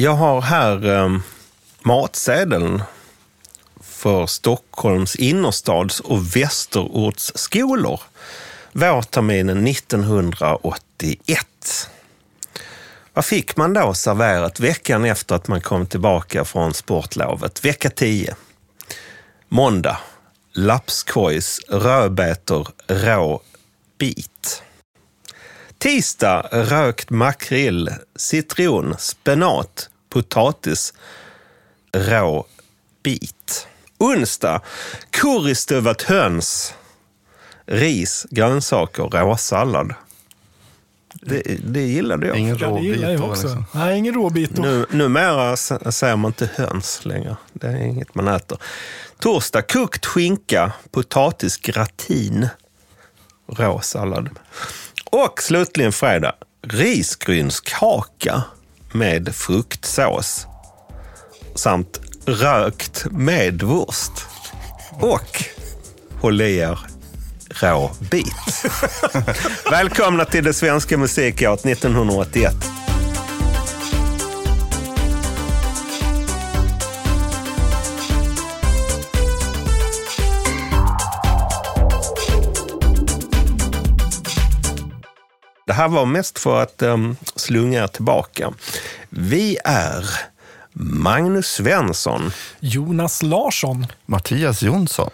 Jag har här eh, matsedeln för Stockholms innerstads och västerorts skolor vårterminen 1981. Vad fick man då serverat veckan efter att man kom tillbaka från sportlovet? Vecka 10. Måndag. Lapskojs, rödbetor, rå bit. Tisdag. Rökt makrill, citron, spenat, potatis, rå bit. Onsdag. Currystuvat höns, ris, grönsaker, råsallad. Det, det gillade jag. Ingen Ja, det råbit. gillar jag då, också. liksom. Nej, ingen råbit. Nu, numera säger man inte höns längre. Det är inget man äter. Torsdag, kokt skinka, potatisgratin, rå sallad. Och slutligen fredag, risgrynskaka med fruktsås samt rökt medvurst. Och håll i er rå bit. Välkomna till det svenska musikåret 1981. Det här var mest för att um, slunga tillbaka. Vi är Magnus Svensson Jonas Larsson. Mattias Jonsson.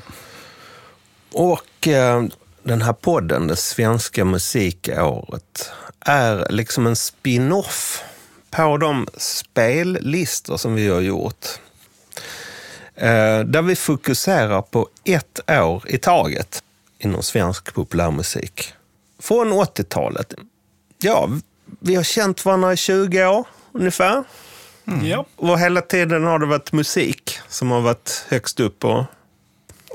och eh, den här podden, Det svenska musikåret, är liksom en spin-off på de spellistor som vi har gjort. Eh, där vi fokuserar på ett år i taget inom svensk populärmusik. Från 80-talet. Ja, vi har känt varandra i 20 år ungefär. Ja, Och hela tiden har det varit musik som har varit högst upp på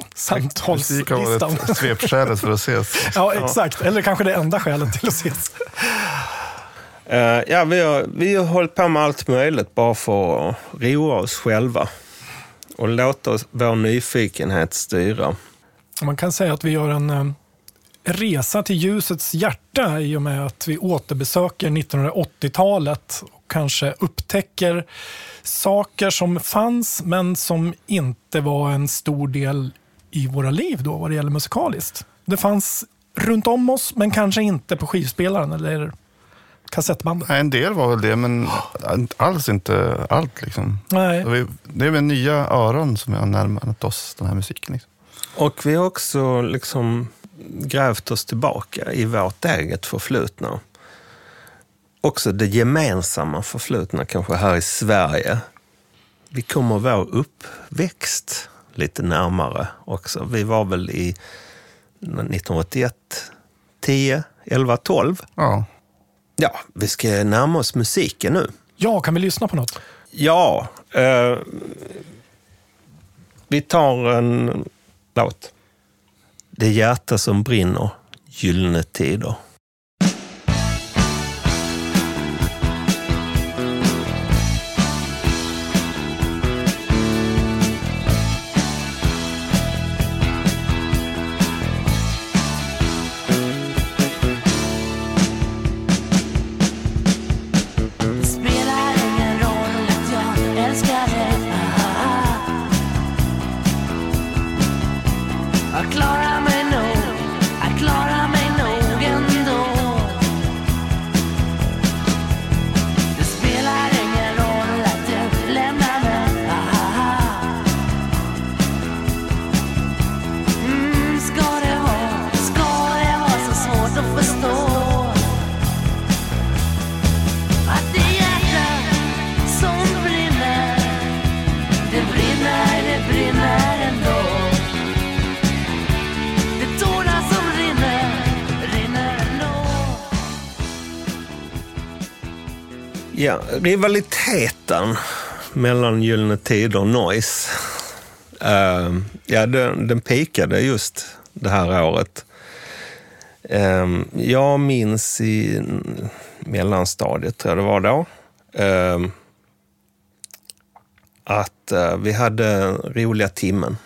Musik har samtalslistan. varit svepskälet för att ses. Ja, exakt. Eller kanske det enda skälet till att ses. Eh, ja, vi har, vi har hållit på med allt möjligt bara för att roa oss själva. Och låta oss, vår nyfikenhet styra. Man kan säga att vi gör en eh, resa till ljusets hjärta i och med att vi återbesöker 1980-talet och kanske upptäcker saker som fanns men som inte var en stor del i våra liv då vad det gäller musikaliskt. Det fanns runt om oss men kanske inte på skivspelaren eller kassettbandet. Nej, en del var väl det, men alls inte allt. Liksom. Nej. Det är väl nya öron som har närmat oss den här musiken. Liksom. Och vi har också liksom grävt oss tillbaka i vårt eget förflutna. Också det gemensamma förflutna kanske här i Sverige. Vi kommer vår uppväxt lite närmare också. Vi var väl i 1981, 10, 11, 12. Ja. Ja, vi ska närma oss musiken nu. Ja, kan vi lyssna på något? Ja, eh, vi tar en låt. Det hjärta som brinner, gyllene tider. Rivaliteten mellan Gyllene Tider och Noise. Ehm, uh, ja, den, den pikade just det här året. Um, jag minns i mellanstadiet, tror jag det var då, ehm, eh, att uh, vi hade roliga timmen.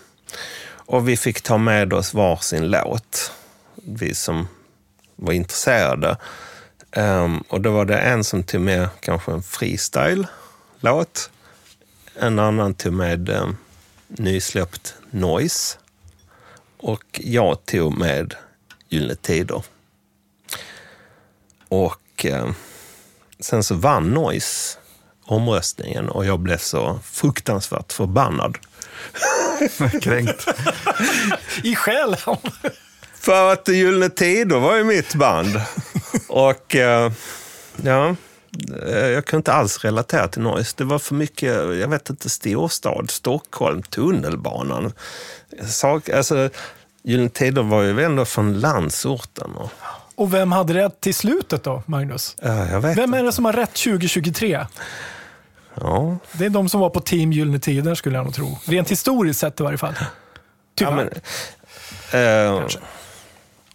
Och vi fick ta med oss varsin låt, vi som var intresserade. Ehm, och då var det en som tog med kanske en freestyle-låt låt. En annan tog med eh, nysläppt Noise. Och jag tog med Gyllene Tider. Och eh, sen så vann Noise omröstningen och jag blev så fruktansvärt förbannad. Kränkt. I själen. För att Gyllene Tider var ju mitt band. Och eh, ja, eh, jag kunde inte alls relatera till Noise. Det var för mycket, jag vet inte, storstad, Stockholm, tunnelbanan. Sak, alltså, Gyllene Tider var ju ändå från landsorten. Och, Och vem hade rätt till slutet då, Magnus? ja, Vem är inte. det som har rätt 2023? Ja, Det är de som var på Team Gyllene Tider skulle jag nog tro. Rent historiskt sett i varje fall. Tyvärr. Ja, men, eh,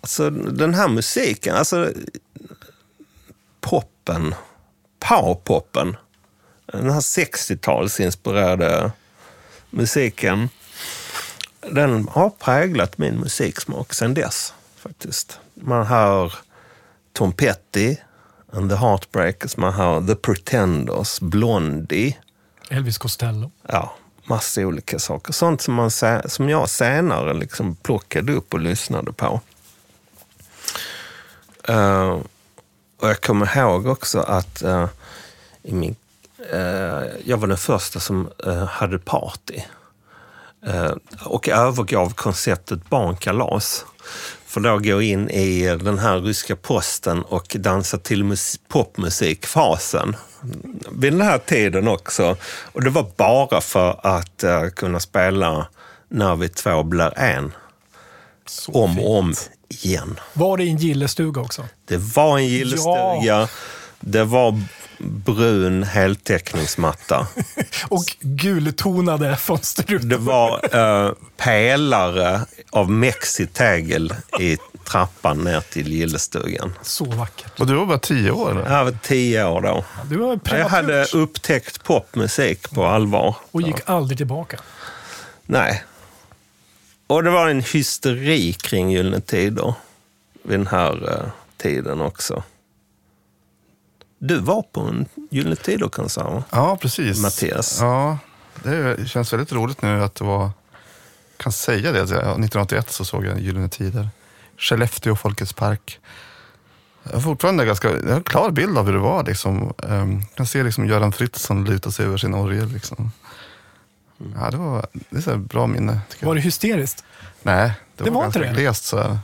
alltså, den här musiken, alltså poppen, powerpoppen, den här 60-talsinspirerade musiken, den har präglat min musiksmak sedan dess faktiskt. Man hör Tom Petty and the Heartbreakers, man hör The Pretenders, Blondie, Elvis Costello. ja, massa olika saker. Sånt som, man, som jag senare liksom plockade upp och lyssnade på. Eh, och jag kommer ihåg också att uh, i min, uh, jag var den första som uh, hade party. Och övergav konceptet barnkalas. För då gå in i den här ryska posten och dansa till popmusikfasen vid den här tiden också. Och det var bara för att uh, kunna spela När vi två blir en. Så Om fint. och om igen. Var det i en gillestuga också? Det var en gillestuga. Det var brun heltäckningsmatta. Och gultonade fönsterrutor. Det var eh, pelare av mexitegel i trappan ner till gillestugan. Så vackert. Och du var bara tio år? Eller? Jag var tio år då. Du var Jag hade upptäckt popmusik på allvar. och gick aldrig tillbaka. Nej. Och det var en hysteri kring Gyllene Tider vid den här eh, tiden också. Du var på en Gyllene Tider-konsert, va? Ja, precis. Mattias. Ja, det känns väldigt roligt nu att det var... kan säga det. att jag- 1981 så såg jag Gyllene Tider. Skellefteå Folkets Park. Jag har fortfarande ganska, jag har en klar bild av hur det var. Liksom. Um, jag kan se liksom Göran Fritzson luta sig över sin orgel. Liksom. Ja, det, var, det är så här bra minne. Var det hysteriskt? Nej, det, Det var, var inte ganska det? glest. Så här.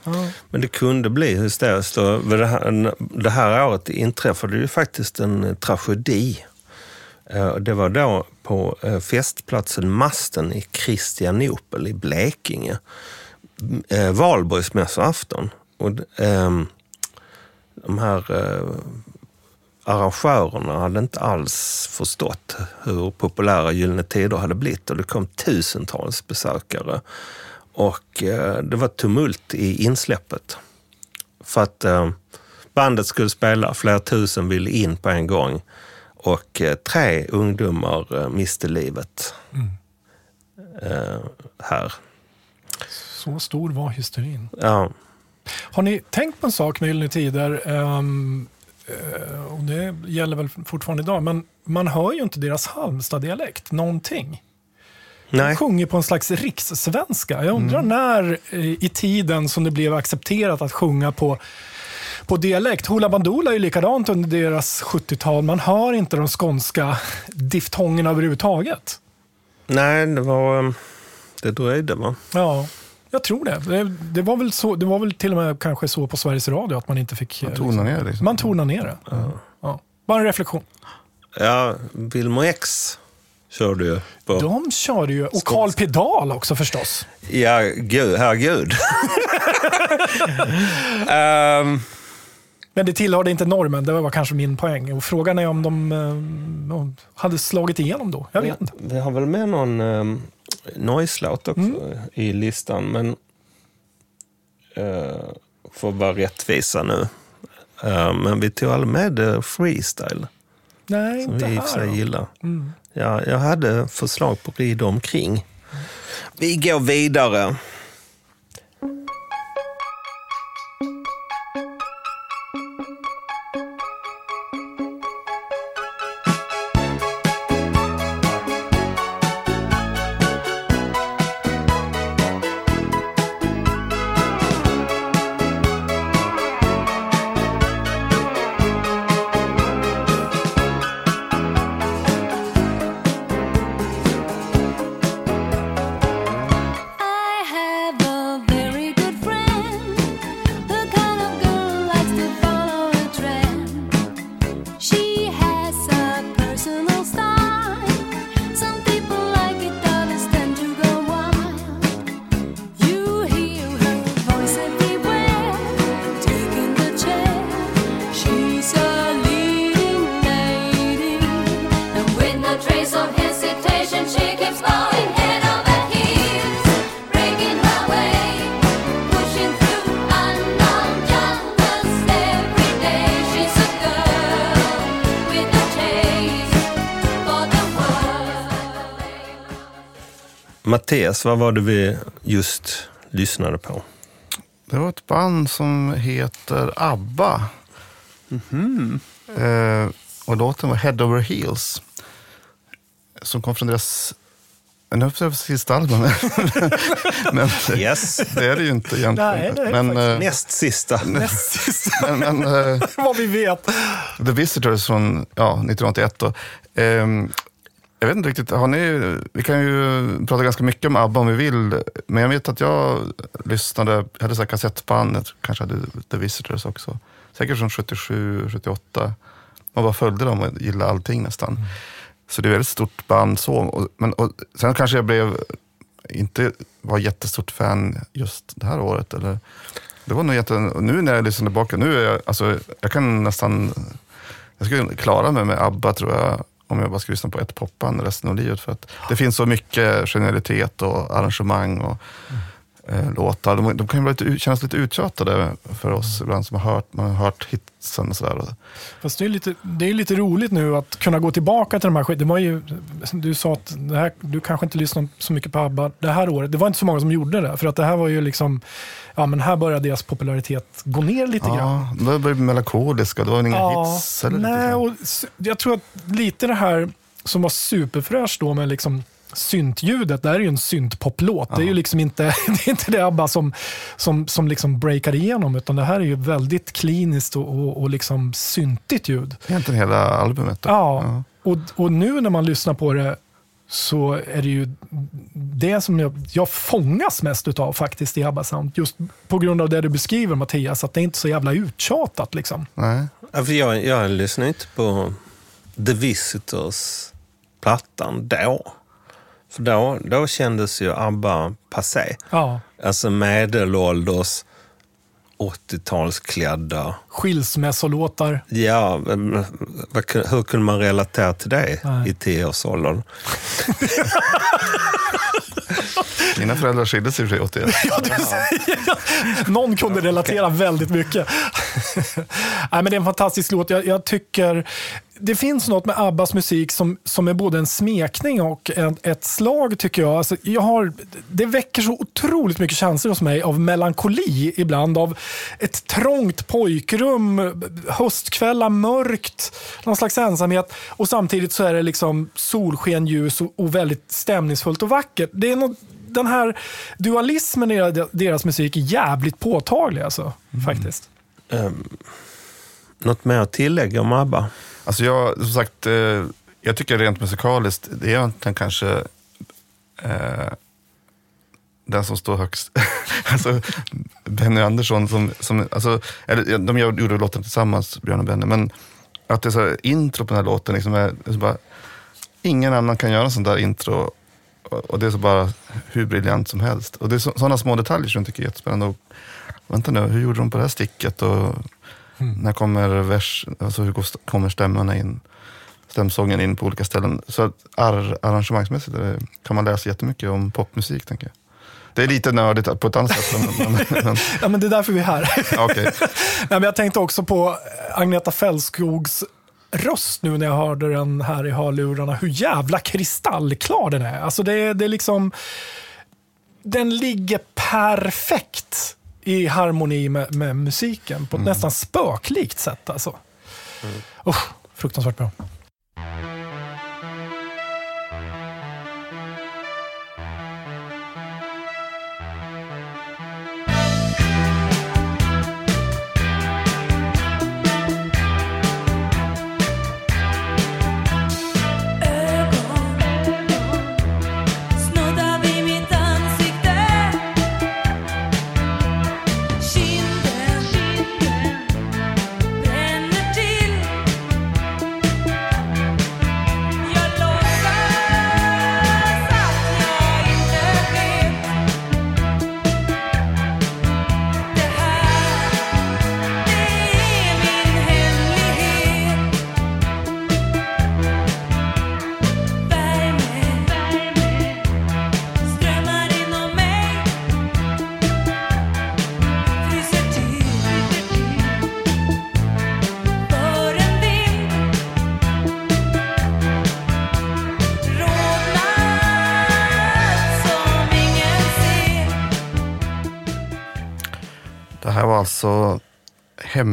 Men det kunde bli hysteriskt. Och Det här, det här året inträffade ju faktiskt en eh, tragedi. Eh, Det var då på eh, festplatsen Masten i Kristianopel i Blekinge. Valborgsmässoafton. Och ehm, de här arrangörerna hade inte alls förstått hur populära Gyllene Tider hade blivit och det kom tusentals besökare. Och eh, det var tumult i insläppet. För att eh, bandet skulle spela, flera tusen ville in på en gång. Och eh, tre ungdomar eh, miste livet eh, här. Så stor var hysterin. Ja, Har ni tänkt på en sak med Gyllene Tider? Eh, och det gäller väl fortfarande idag, men man hör ju inte deras Halmstad-dialekt någonting. De nej. sjunger på en slags rikssvenska. Jag undrar när eh, i tiden som det blev accepterat att sjunga på, på dialekt. Hoola Bandoola är ju likadant under deras 70-tal. Man hör inte de skånska diftongerna överhuvudtaget. Nej, det var... eh, Det dröjde va? Ja, jag tror det. Det, det, var väl så, det var väl till och med kanske så på Sveriges Radio att man inte fick... eh, Tona ner liksom. Man tonar ner det. Ja. Bara en reflektion. Ja, Wilmer X körde ju på... De körde ju, och Carl Pedal också förstås. Ja, gud, herregud. Ehm, Men det tillhörde inte normen, det var kanske min poäng. Och frågan är om de eh, om hade slagit igenom då. Jag vet inte. Vi har väl med någon um, noise-låt också Mm. i listan, men uh, för att vara rättvisa nu. Eh, men vi tog aldrig med uh, freestyle, Nej, som inte vi i och för sig gillar. Mm. Ja, jag hade förslag på rid omkring. Vi går vidare. Vad var det vi just lyssnade på? Det var ett band som heter ABBA. Eh, och låten var Head Over Heels. Som kom från deras, jag höll på att säga sista album. men Yes. det är det ju inte egentligen. Nej, det är det men, eh, Näst sista. Näst sista, men, men eh, vad vi vet. The Visitors från ja, 1981. Då. Jag vet inte riktigt, har ni, vi kan ju prata ganska mycket om ABBA om vi vill, men jag vet att jag lyssnade, jag hade så här kassettband, jag kanske hade The Visitors också. Säkert från 77, 78. Man bara följde dem och gillade allting nästan. Så det är ett väldigt stort band så. Och, men, och, sen kanske jag blev, inte var jättestort fan just det här året. Eller, det var nog jätte, nu när jag lyssnar tillbaka, nu är jag, alltså, jag kan nästan, jag skulle klara mig med ABBA tror jag, om jag bara ska lyssna på ett popband resten av livet. För att det finns så mycket genialitet och arrangemang och mm eh, låtar. De, de kan ju vara lite, kännas lite uttjatade för oss ibland som har hört, man har hört hitsen och sådär. Fast det är, lite, det är lite roligt nu att kunna gå tillbaka till de här ju, du sa att här, du kanske inte lyssnade så mycket på ABBA det här året. Det var inte så många som gjorde det. För att det här var ju liksom, ja men här började deras popularitet gå ner lite grann. Ja, de började bli melankoliska, det var väl inga hits? Eller nej, grann. och jag tror att lite det här som var superfräscht då med liksom syntljudet, det här är ju en syntpoplåt. Det är ju liksom inte det, är inte det ABBA som, som, som liksom breakar igenom, utan det här är ju väldigt kliniskt och, och, och liksom syntigt ljud. Egentligen hela albumet. Då. Ja, Och, och nu när man lyssnar på det så är det ju det som jag, jag fångas mest utav faktiskt i ABBA Sound. Just på grund av det du beskriver Mattias, att det är inte så jävla uttjatat. Liksom. Nej. Ja, för jag, jag lyssnade inte på The Visitors-plattan då. För då, då kändes ju ABBA passé. Ja. Alltså medelålders 80-talsklädda. Skilsmässolåtar. Ja, men hur kunde man relatera till det Nej. i tioårsåldern? Mina föräldrar skilde sig i och för sig 81. Någon kunde relatera väldigt mycket. Nej, men det är en fantastisk låt. Jag, jag tycker det finns något med Abbas musik som, som är både en smekning och en, ett slag tycker jag. Alltså, jag har, det väcker så otroligt mycket känslor hos mig av melankoli ibland. Av ett trångt pojkrum, höstkvällar, mörkt, någon slags ensamhet. Och samtidigt så är det liksom solsken, ljus och, och väldigt stämningsfullt och vackert. Det är något, den här dualismen i deras- musik är jävligt påtaglig alltså, faktiskt. Något mer att tillägga om ABBA? Alltså jag, som sagt, eh, jag tycker rent musikaliskt, det är egentligen kanske eh, den som står högst. alltså Benny Andersson, som, som, alltså, eller, de gjorde låten tillsammans, Björn och Benny, men att det är så här, intro på den här låten, liksom är, är så bara, ingen annan kan göra sånt där intro och, det är så bara hur briljant som helst. Och det är så, sådana små detaljer som jag tycker är jättespännande. Och, vänta nu, hur gjorde de på det här sticket? Och, När kommer vers, alltså hur går kommer stämmorna in? Stämsången in på olika ställen. Så att ar, arrangemangsmässigt kan man sig jättemycket om popmusik, tänker jag. Det är lite nördigt på ett annat sätt. Men, men, men, Ja, men det är därför vi är här. okej. Nej, men jag tänkte också på Agneta Fältskogs röst nu när jag hörde den här i hörlurarna. Hur jävla kristallklar den är. Alltså det, det är liksom... Den ligger perfekt i harmoni med, med musiken på ett nästan spöklikt sätt. Alltså. Usch, fruktansvärt bra.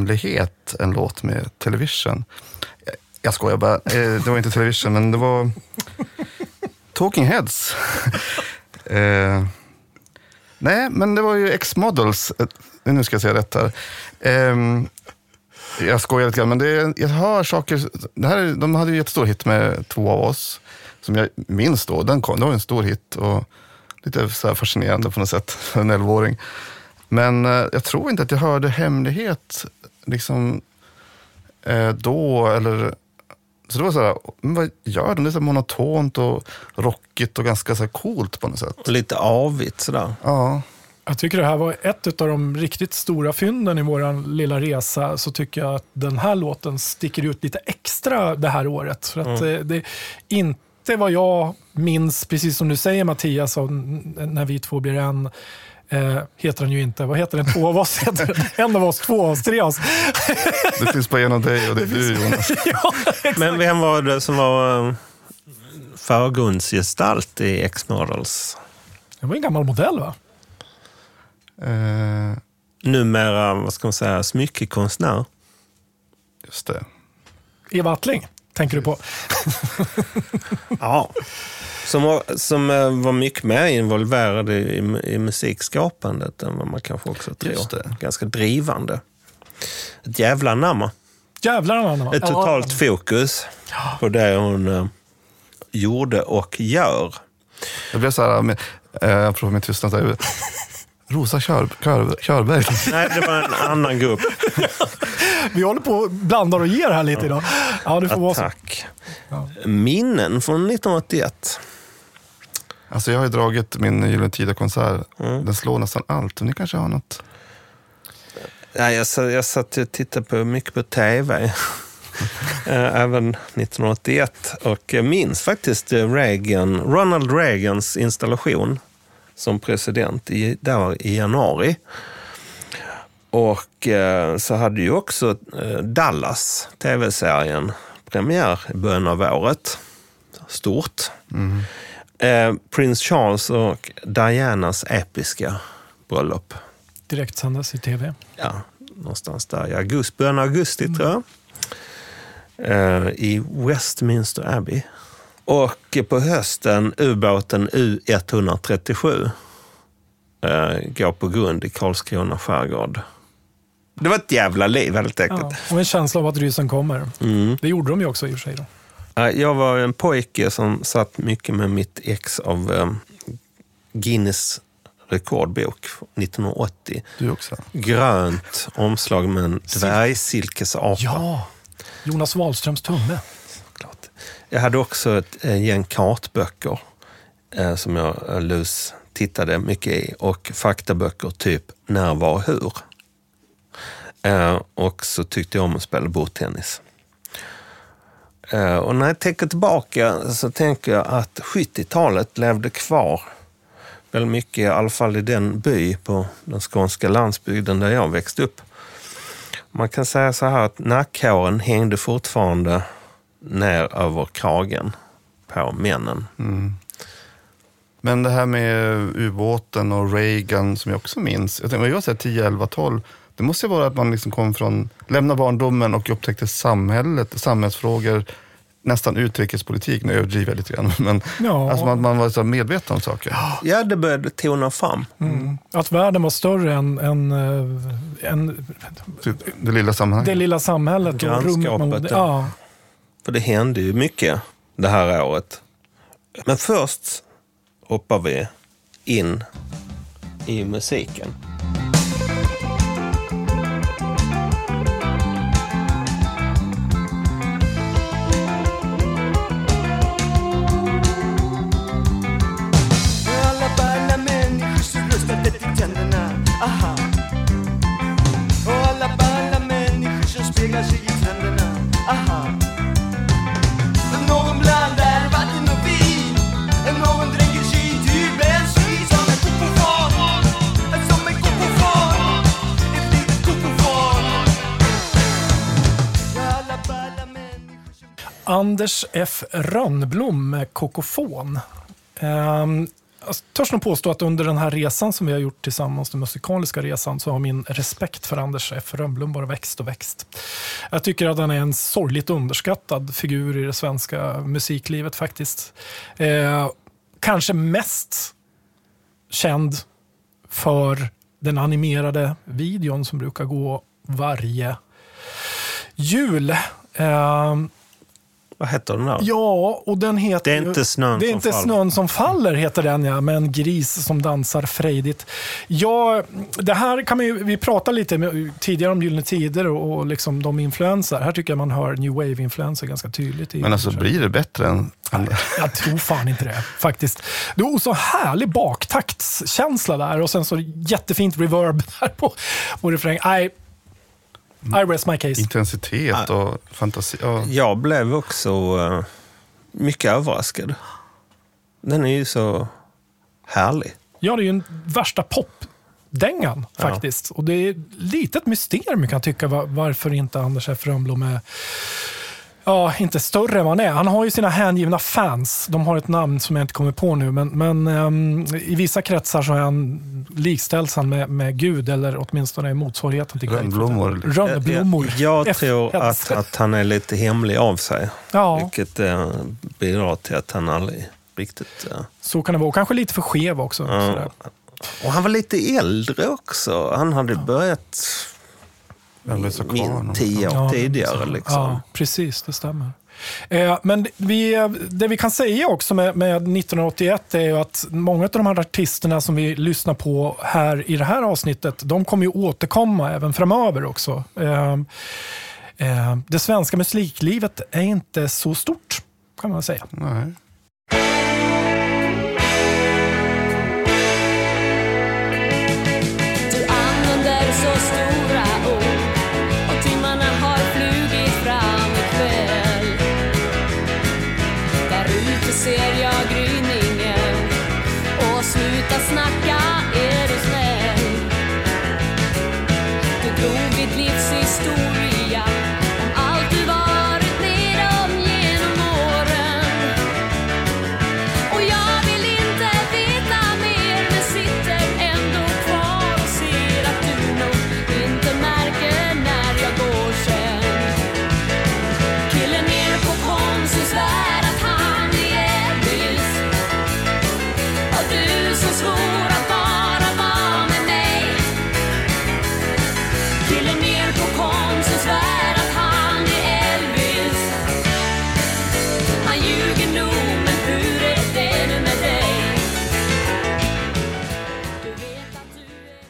Hemlighet, en låt med Television. Jag- Jag skojar bara, eh, det var inte Television, men det var Talking Heads. Eh, nej, men det var ju X-Models. Eh, nu ska jag säga rätt här. Eh, jag skojar lite grann, men det jag hör saker. Det här, de hade ju jättestor hit med två av oss, som jag minns då. Den kom, det var en stor hit och lite så här fascinerande på något sätt för en 11-åring. Men eh, jag tror inte att jag hörde Hemlighet liksom, eh, då. Eller, så det var så här, men vad gör de? Det är så här monotont och rockigt och ganska så här coolt på något sätt. Och lite avigt sådär. Ja, Jag tycker det här var ett av de riktigt stora fynden i vår lilla resa. Så tycker jag att den här låten sticker ut lite extra det här året. För att eh, det är inte vad jag minns, precis som du säger Mattias, när vi två blir en. Eh, heter den ju inte. Vad heter den? Två av oss heter den. En av oss, två av oss, tre av oss. det finns bara en av dig och det är du Jonas. ja, Men vem var det som var eh, förgrundsgestalt i X-Models? det var en gammal modell va? Eh, Numera, vad ska man säga, smyckekonstnär. just det. Eva Attling, tänker du på? Ja. Som, var, som eh, var mycket mer involverad i, i, i musikskapandet än vad man kanske också tror. Ganska drivande. Ett jävla namn. Jävlar anamma. Ett totalt fokus på det hon eh, gjorde och gör. Jag blev så här, med, eh, apropå min tystnad, Rosa Kör, Kör, Körberg. Nej, det var en annan grupp. Vi håller på och blandar och ger här lite idag. Ja, det får vara så. Tack. Minnen från 1981. Alltså jag har ju dragit min Gyllene Tider-konsert. Den slår nästan allt. Ni kanske har något? Nej, jag, satt, jag satt och tittade på, mycket på tv. Eh, Även 1981. Och jag minns faktiskt eh, Reagan, Ronald Reagans installation som president i, där i januari. Och eh, så hade ju också eh, Dallas, tv-serien, premiär i början av året. Stort. Eh, Prins Charles och Dianas episka bröllop Direktsändes i tv. ja, någonstans där i augusti, början av augusti tror jag. Eh, I Westminster Abbey. Och på hösten ubåten U137 eh, går på grund i Karlskrona skärgård. Det var ett jävla liv helt enkelt. Ja, och en känsla av att rysen kommer. Mm. Det gjorde de ju också i och för sig. Då. Eh, Jag var en pojke som satt mycket med mitt ex av eh, Guinness rekordbok 1980. Du också? Grönt omslag med en dvärgsilkesapa. Ja, Jonas Wahlströms tumme. Klart. Jag hade också ett gäng kartböcker eh, som jag lus tittade mycket i och faktaböcker typ När, var, hur. Eh, och så tyckte jag om att spela bordtennis. Eh, och när jag tänker tillbaka så tänker jag att 70-talet levde kvar väldigt mycket, i alla fall i den by på den skånska landsbygden där jag växte upp. Man kan säga så här att nackhåren hängde fortfarande ner över kragen på männen. Mm. Men det här med ubåten och Reagan som jag också minns. Jag tänkte, vad jag säger 10, 11, 12. Det måste ju vara att man liksom kom från, lämnade barndomen och upptäckte samhället, samhällsfrågor, nästan utrikespolitik. Nu överdriver jag lite grann. Men Ja. alltså man, man var så medveten om saker. Ja, det började tona fram. Mm. Att världen var större än, än, eh, än Typ Det lilla sammanhanget. det lilla samhället. och Grannskapet, rummet man bodde- ja. ja. För det hände ju mycket det här året. Men först hoppar vi in i musiken. Anders F Rönnblom med Kokofon. Um, jag törs nog påstå att under den här resan som vi har gjort tillsammans, den musikaliska resan, så har min respekt för Anders F. Rönnblom bara växt och växt. Jag tycker att han är en sorgligt underskattad figur i det svenska musiklivet faktiskt. Eh, kanske mest känd för den animerade videon som brukar gå varje jul. Eh, vad heter den där? Ja, och den heter Det är inte snön Det är som inte faller. snön som faller, heter den ja, med en gris som dansar frejdigt. Ja, det här kan man ju, vi pratade lite med, tidigare om Gyllene Tider och, och liksom de influenser. Här tycker jag man hör New Wave-influenser ganska tydligt. I Men alltså blir det bättre än... än jag tror fan inte det, faktiskt. Det är så härlig baktaktskänsla där och sen så jättefint reverb där på, på refräng. I, I rest my case. intensitet och fantasi. Ja. Jag blev också eh, mycket överraskad. Den är ju så härlig. Ja, det är ju en värsta popdängan faktiskt. Och det är lite ett mysterium kan jag tycka va- varför inte Anders F. Rönnblom är Ja, inte större än vad han är. Han har ju sina hängivna fans. De har ett namn som jag inte kommer på nu, men, men ehm, i vissa kretsar så är han, likställs han med, med Gud, eller åtminstone motsvarigheten till Gud. Rönnblommor. Rönnblommor. Jag, jag tror att, att han är lite hemlig av sig. Ja, Vilket eh, bidrar till att han aldrig riktigt... Eh, så kan det vara. Och kanske lite för skev också. sådär. och han var lite äldre också. Han hade börjat så kvar. Min, tio år Ja, tidigare. Liksom. Ja, precis. Det stämmer. Eh, men vi, det vi kan säga också med, med 1981 är ju att många av de här artisterna som vi lyssnar på här i det här avsnittet, de kommer ju återkomma även framöver också. Eh, eh, det svenska musiklivet är inte så stort, kan man säga. Nej.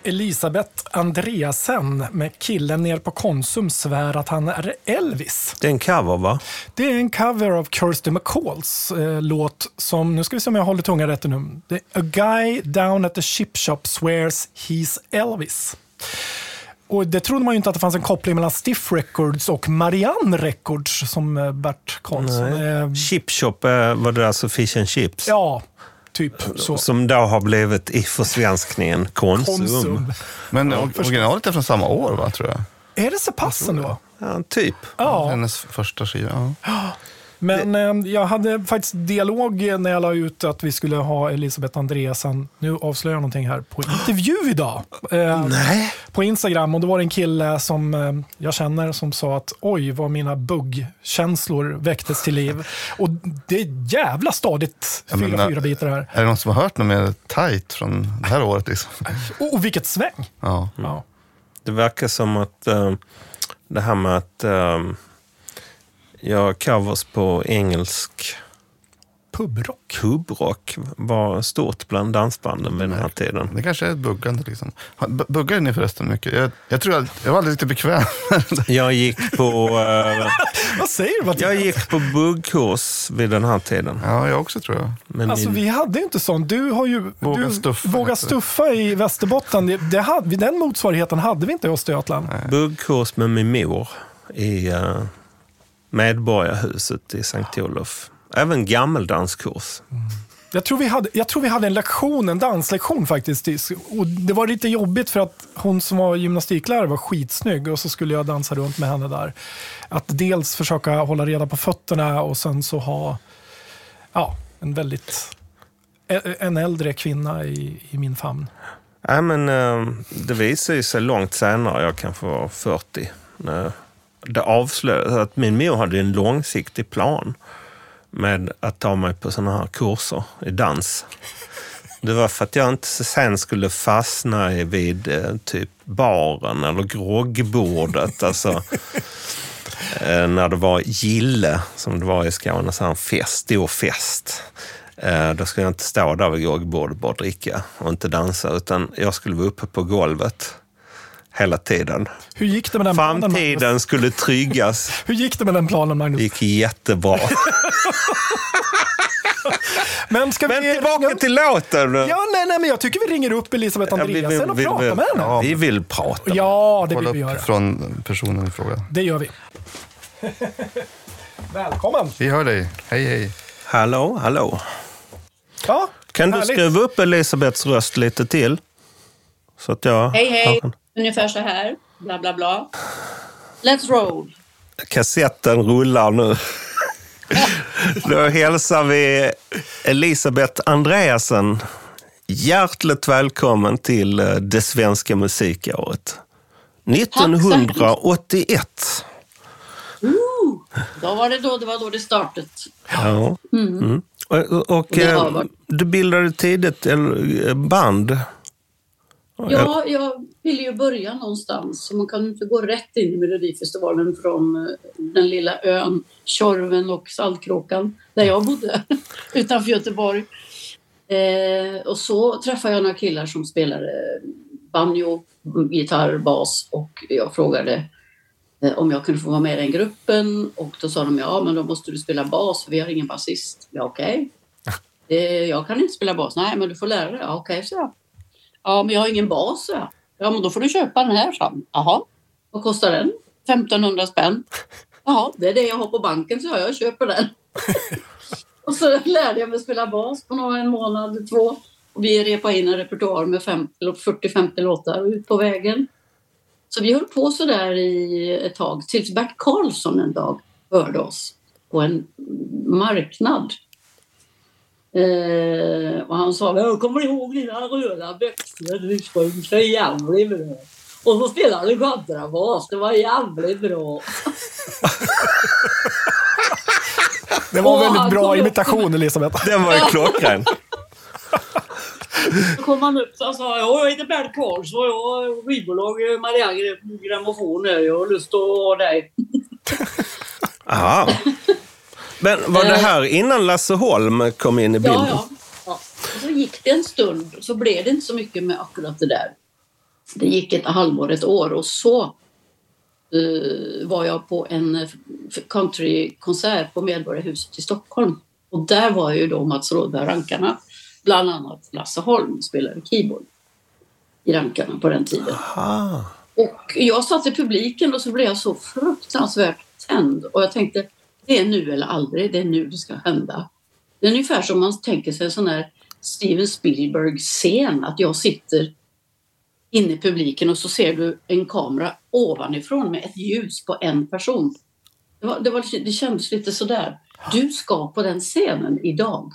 Elisabeth Andreasen med killen ner på Konsum svär att han är Elvis. Det är en cover va? Det är en cover av Kirsty McCalls eh, låt som, nu ska vi se om jag håller tungan rätt nu. Det är A guy down at the chip shop swears he's Elvis. Och det trodde man ju inte att det fanns en koppling mellan Stiff Records och Marianne Records som eh, Bert Karlsson. Eh, Chip Shop eh, var det alltså Fish and Chips. ja, typ så. Som då har blivit i försvenskningen Konsum. Konsum. Men or- originalet är från samma år, va, tror jag. Är det så pass ändå? Ja, typ. Ja. Hennes första skiva. Ja. Men eh, jag hade faktiskt dialog när jag la ut att vi skulle ha Elisabeth Andreasen, nu avslöjar jag någonting här, på intervju idag. Eh, Nej. På Instagram och då var det en kille som eh, jag känner som sa att oj vad mina buggkänslor väcktes till liv. Och det är jävla stadigt Ja, men fyra när- fyra bitar här. Är det någon som har hört något mer tight från det här året? Liksom? Och, och vilket sväng! Ja. Ja. Det verkar som att eh, det här med att göra covers på engelsk Pubrock. pubrock var stort bland dansbanden vid den här tiden. Det kanske är ett buggande. Liksom. Ha- bu- Buggar ni förresten mycket? Jag, jag tror jag, jag var aldrig riktigt bekväm. Jag gick på, eh, Vad säger du? Mattias? jag gick på buggkurs vid den här tiden. ja, jag också tror jag. Men Alltså min, vi hade ju inte sånt. Du har ju Våga du, stuffa, Våga stuffa i Västerbotten. Det, det hade, den motsvarigheten hade vi inte i Östergötland. buggkurs med min mor i eh, Medborgarhuset i Sankt Olof. Även gammeldanskurs. Jag tror, vi hade, jag tror vi hade en lektion, en danslektion faktiskt. Och det var lite jobbigt för att hon som var gymnastiklärare var skitsnygg och så skulle jag dansa runt med henne där. Att dels försöka hålla reda på fötterna och sen så ha ja, en väldigt en äldre kvinna i, i min famn. Nej, men eh, det visade sig långt senare, jag kanske var 40, när det avslöjades att min mor hade en långsiktig plan med att ta mig på sådana här kurser i dans. Det var för att jag inte sen skulle fastna i- vid eh, typ baren eller groggbordet. Alltså, eh, när det var gille, som det var i Skåne, så här fest, stor fest. Eh, då skulle jag inte stå där vid groggbordet och bara dricka och inte dansa, utan jag skulle vara uppe på golvet hela tiden. Hur gick det med den planen? Magnus? Framtiden skulle tryggas. Hur gick det med den planen, Det Magnus? gick jättebra. Men ska Men vi... tillbaka till låten. Ja, nej, nej, men jag tycker vi ringer upp Elisabeth Ja, vi- vi- Andreasen och vi- pratar vi- med henne. Ja, vi vill prata. Ja, det vill vi göra. från personen i fråga. Det gör vi. Välkommen! Vi hör dig. Hej, hej. Hallå, hallå. Ja, Kan du härligt. skruva upp Elisabeths röst lite till? Så att jag... Hej, hej. Ungefär så här. Bla, bla, bla. Let's roll. Kassetten rullar nu. Då hälsar vi Elisabeth Andreasen hjärtligt välkommen till eh, det svenska musikåret. 1981. Ooh, då var det då det var då det startade. Ja. Mm. Och, och, och Det har eh, du bildade tidigt eh, band. Ja, jag ville ju börja någonstans. Så man kan inte gå rätt in i Melodifestivalen från eh, den lilla ön Tjorven och Saltkråkan där jag bodde utanför Göteborg. Eh, och så träffade jag några killar som spelade banjo, gitarr, bas och jag frågade eh, om jag kunde få vara med i den gruppen och då sa de ja, men då måste du spela bas för vi har ingen basist. Ja, okej. Eh, jag kan inte spela bas. Nej, men du får lära dig. Ja, okej, så jag. Ja, men jag har ingen bas, ja. jag. Ja, men då får du köpa den här, sa han. Jaha, vad kostar den? 1500 spänn. Jaha, det är det jag har på banken, så jag. Jag köper den. och så lärde jag mig spela bas på några, en månad, två. Och vi repade in en repertoar med 40-50 låtar ut på vägen. Så vi höll på så där i ett tag tills Bert Karlsson en dag hörde oss på en marknad. Eh, och han sa, jag kommer ihåg dina röda byxor, du sjöng så jävligt bra. Och så spelade du kontrabas, det var jävligt bra. Det var en väldigt bra imitation, Elisabeth. Den var ju klockren. Så kom han upp och sa, ja, jag heter Bert Karlsson och jag har skivbolag eh, Marianne Grammofon jag har lust att ha dig. Aha. Men var det här innan Lasse Holm kom in i bilden? Ja, ja. ja. Så gick det en stund så blev det inte så mycket med akkurat det där. Det gick ett halvår, ett år och så eh, var jag på en eh, countrykonsert på Medborgarhuset i Stockholm. Och där var ju då Mats Rådberg Rankarna, bland annat Lasse Holm spelade keyboard i Rankarna på den tiden. Ah. Och jag satt i publiken och så blev jag så fruktansvärt tänd och jag tänkte det är nu eller aldrig, det är nu det ska hända. Det är ungefär som man tänker sig en sån här Steven Spielberg-scen, att jag sitter inne i publiken och så ser du en kamera ovanifrån med ett ljus på en person. Det, var, det, var, det kändes lite sådär. Du ska på den scenen idag.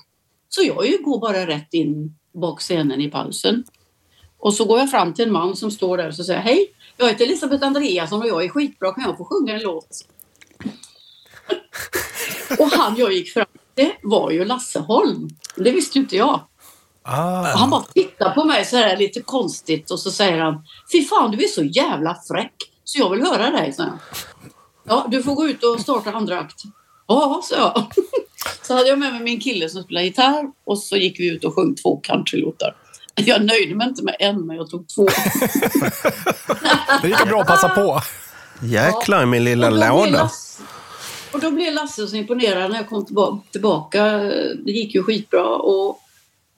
Så jag ju går bara rätt in bak scenen i pausen. Och så går jag fram till en man som står där och så säger hej, jag heter Elisabeth Andreasson och jag är skitbra, kan jag få sjunga en låt? och han jag gick fram till var ju Lasse Holm. Det visste ju inte jag. Ah. Han bara tittar på mig så här lite konstigt och så säger han, fy fan du är så jävla fräck så jag vill höra dig, sa jag. Ja, du får gå ut och starta andra akt. Ja, så jag. Så hade jag med mig min kille som spelar gitarr och så gick vi ut och sjöng två countrylåtar. Jag nöjde mig inte med en, men jag tog två. Det gick bra att passa på. Jäklar i min lilla låda. Lasse- och då blev Lasse så imponerad när jag kom tillbaka. Det gick ju skitbra. Och